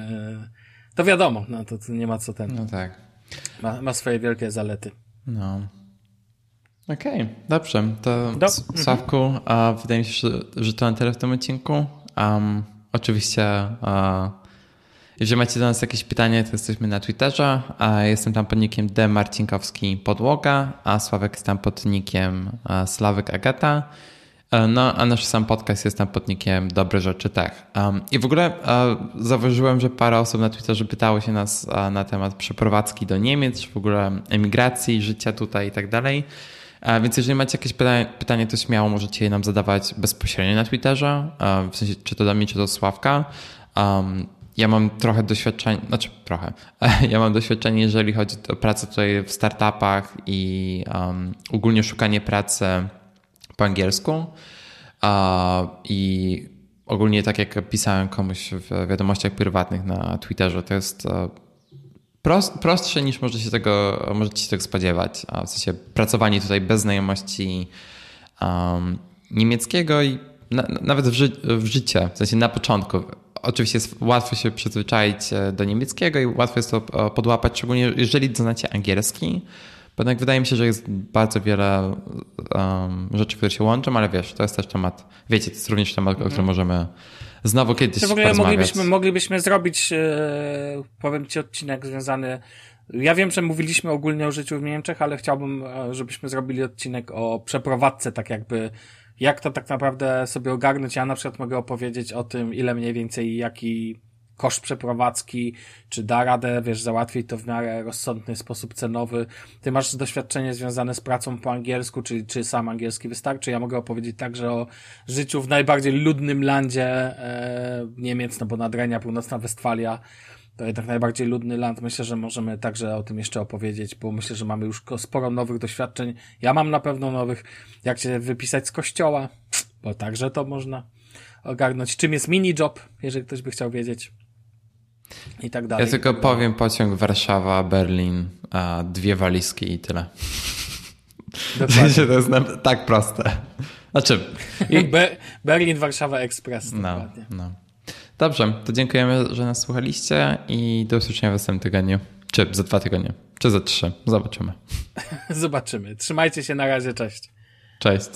to wiadomo, no to, to nie ma co ten. No tak. Ma, ma swoje wielkie zalety. No. Okej, okay, dobrze. To Do... Sławku, mhm. a wydaje mi się, że, że to na tyle w tym odcinku. Um, oczywiście, jeżeli macie do nas jakieś pytanie, to jesteśmy na Twitterze. A jestem tam pod nickiem D. Marcinkowski Podłoga, a Sławek jest tam pod nickiem Sławek Agata. E, no, a nasz sam podcast jest tam podnikiem Dobre Rzeczy Tech. Um, I w ogóle uh, zauważyłem, że parę osób na Twitterze pytało się nas uh, na temat przeprowadzki do Niemiec, w ogóle emigracji, życia tutaj i tak dalej. Więc jeżeli macie jakieś pytanie, pytanie, to śmiało możecie je nam zadawać bezpośrednio na Twitterze, w sensie czy to do mnie, czy do Sławka. Ja mam trochę doświadczenia, znaczy trochę, ja mam doświadczenie, jeżeli chodzi o pracę tutaj w startupach i ogólnie szukanie pracy po angielsku. I ogólnie tak jak pisałem komuś w wiadomościach prywatnych na Twitterze, to jest e, prost, prostsze niż może się tego, możecie się tego spodziewać. W sensie pracowanie tutaj bez znajomości um, niemieckiego i na, nawet w, ży w życie, w sensie na początku. Oczywiście jest łatwo się przyzwyczaić e, do niemieckiego i łatwo jest to e, podłapać, szczególnie jeżeli znacie angielski. Jednak wydaje mi się, że jest bardzo wiele um, rzeczy, które się łączą, ale wiesz, to jest też temat, wiecie, to jest również temat, mhm. o którym mhm. możemy znowu kiedyś to w ogóle moglibyśmy, moglibyśmy zrobić, e, powiem ci, odcinek związany ja wiem, że mówiliśmy ogólnie o życiu w Niemczech, ale chciałbym, e, żebyśmy zrobili odcinek o przeprowadzce, tak jakby, jak to tak naprawdę sobie ogarnąć. Ja na przykład mogę opowiedzieć o tym, ile mniej więcej, jaki koszt przeprowadzki, czy da radę, wiesz, załatwić to w miarę rozsądny sposób cenowy. Ty masz doświadczenie związane z pracą po angielsku, czy, czy sam angielski wystarczy? Ja mogę opowiedzieć także o życiu w najbardziej ludnym landzie e, Niemiec, no bo Nadrenia, Północna Westfalia, to jednak najbardziej ludny land. Myślę, że możemy także o tym jeszcze opowiedzieć, bo myślę, że mamy już sporo nowych doświadczeń. Ja mam na pewno nowych, jak się wypisać z kościoła, bo także to można ogarnąć. Czym jest mini job, jeżeli ktoś by chciał wiedzieć i tak dalej. Ja tylko powiem pociąg Warszawa, Berlin, a dwie walizki i tyle. Dokładnie. to jest tak proste. Znaczy... I... Be Berlin, Warszawa Express. No, no. Dobrze, to dziękujemy, że nas słuchaliście i do usłyszenia w następnym tygodniu. Czy za dwa tygodnie, czy za trzy. Zobaczymy. Zobaczymy. Trzymajcie się na razie, cześć. Cześć.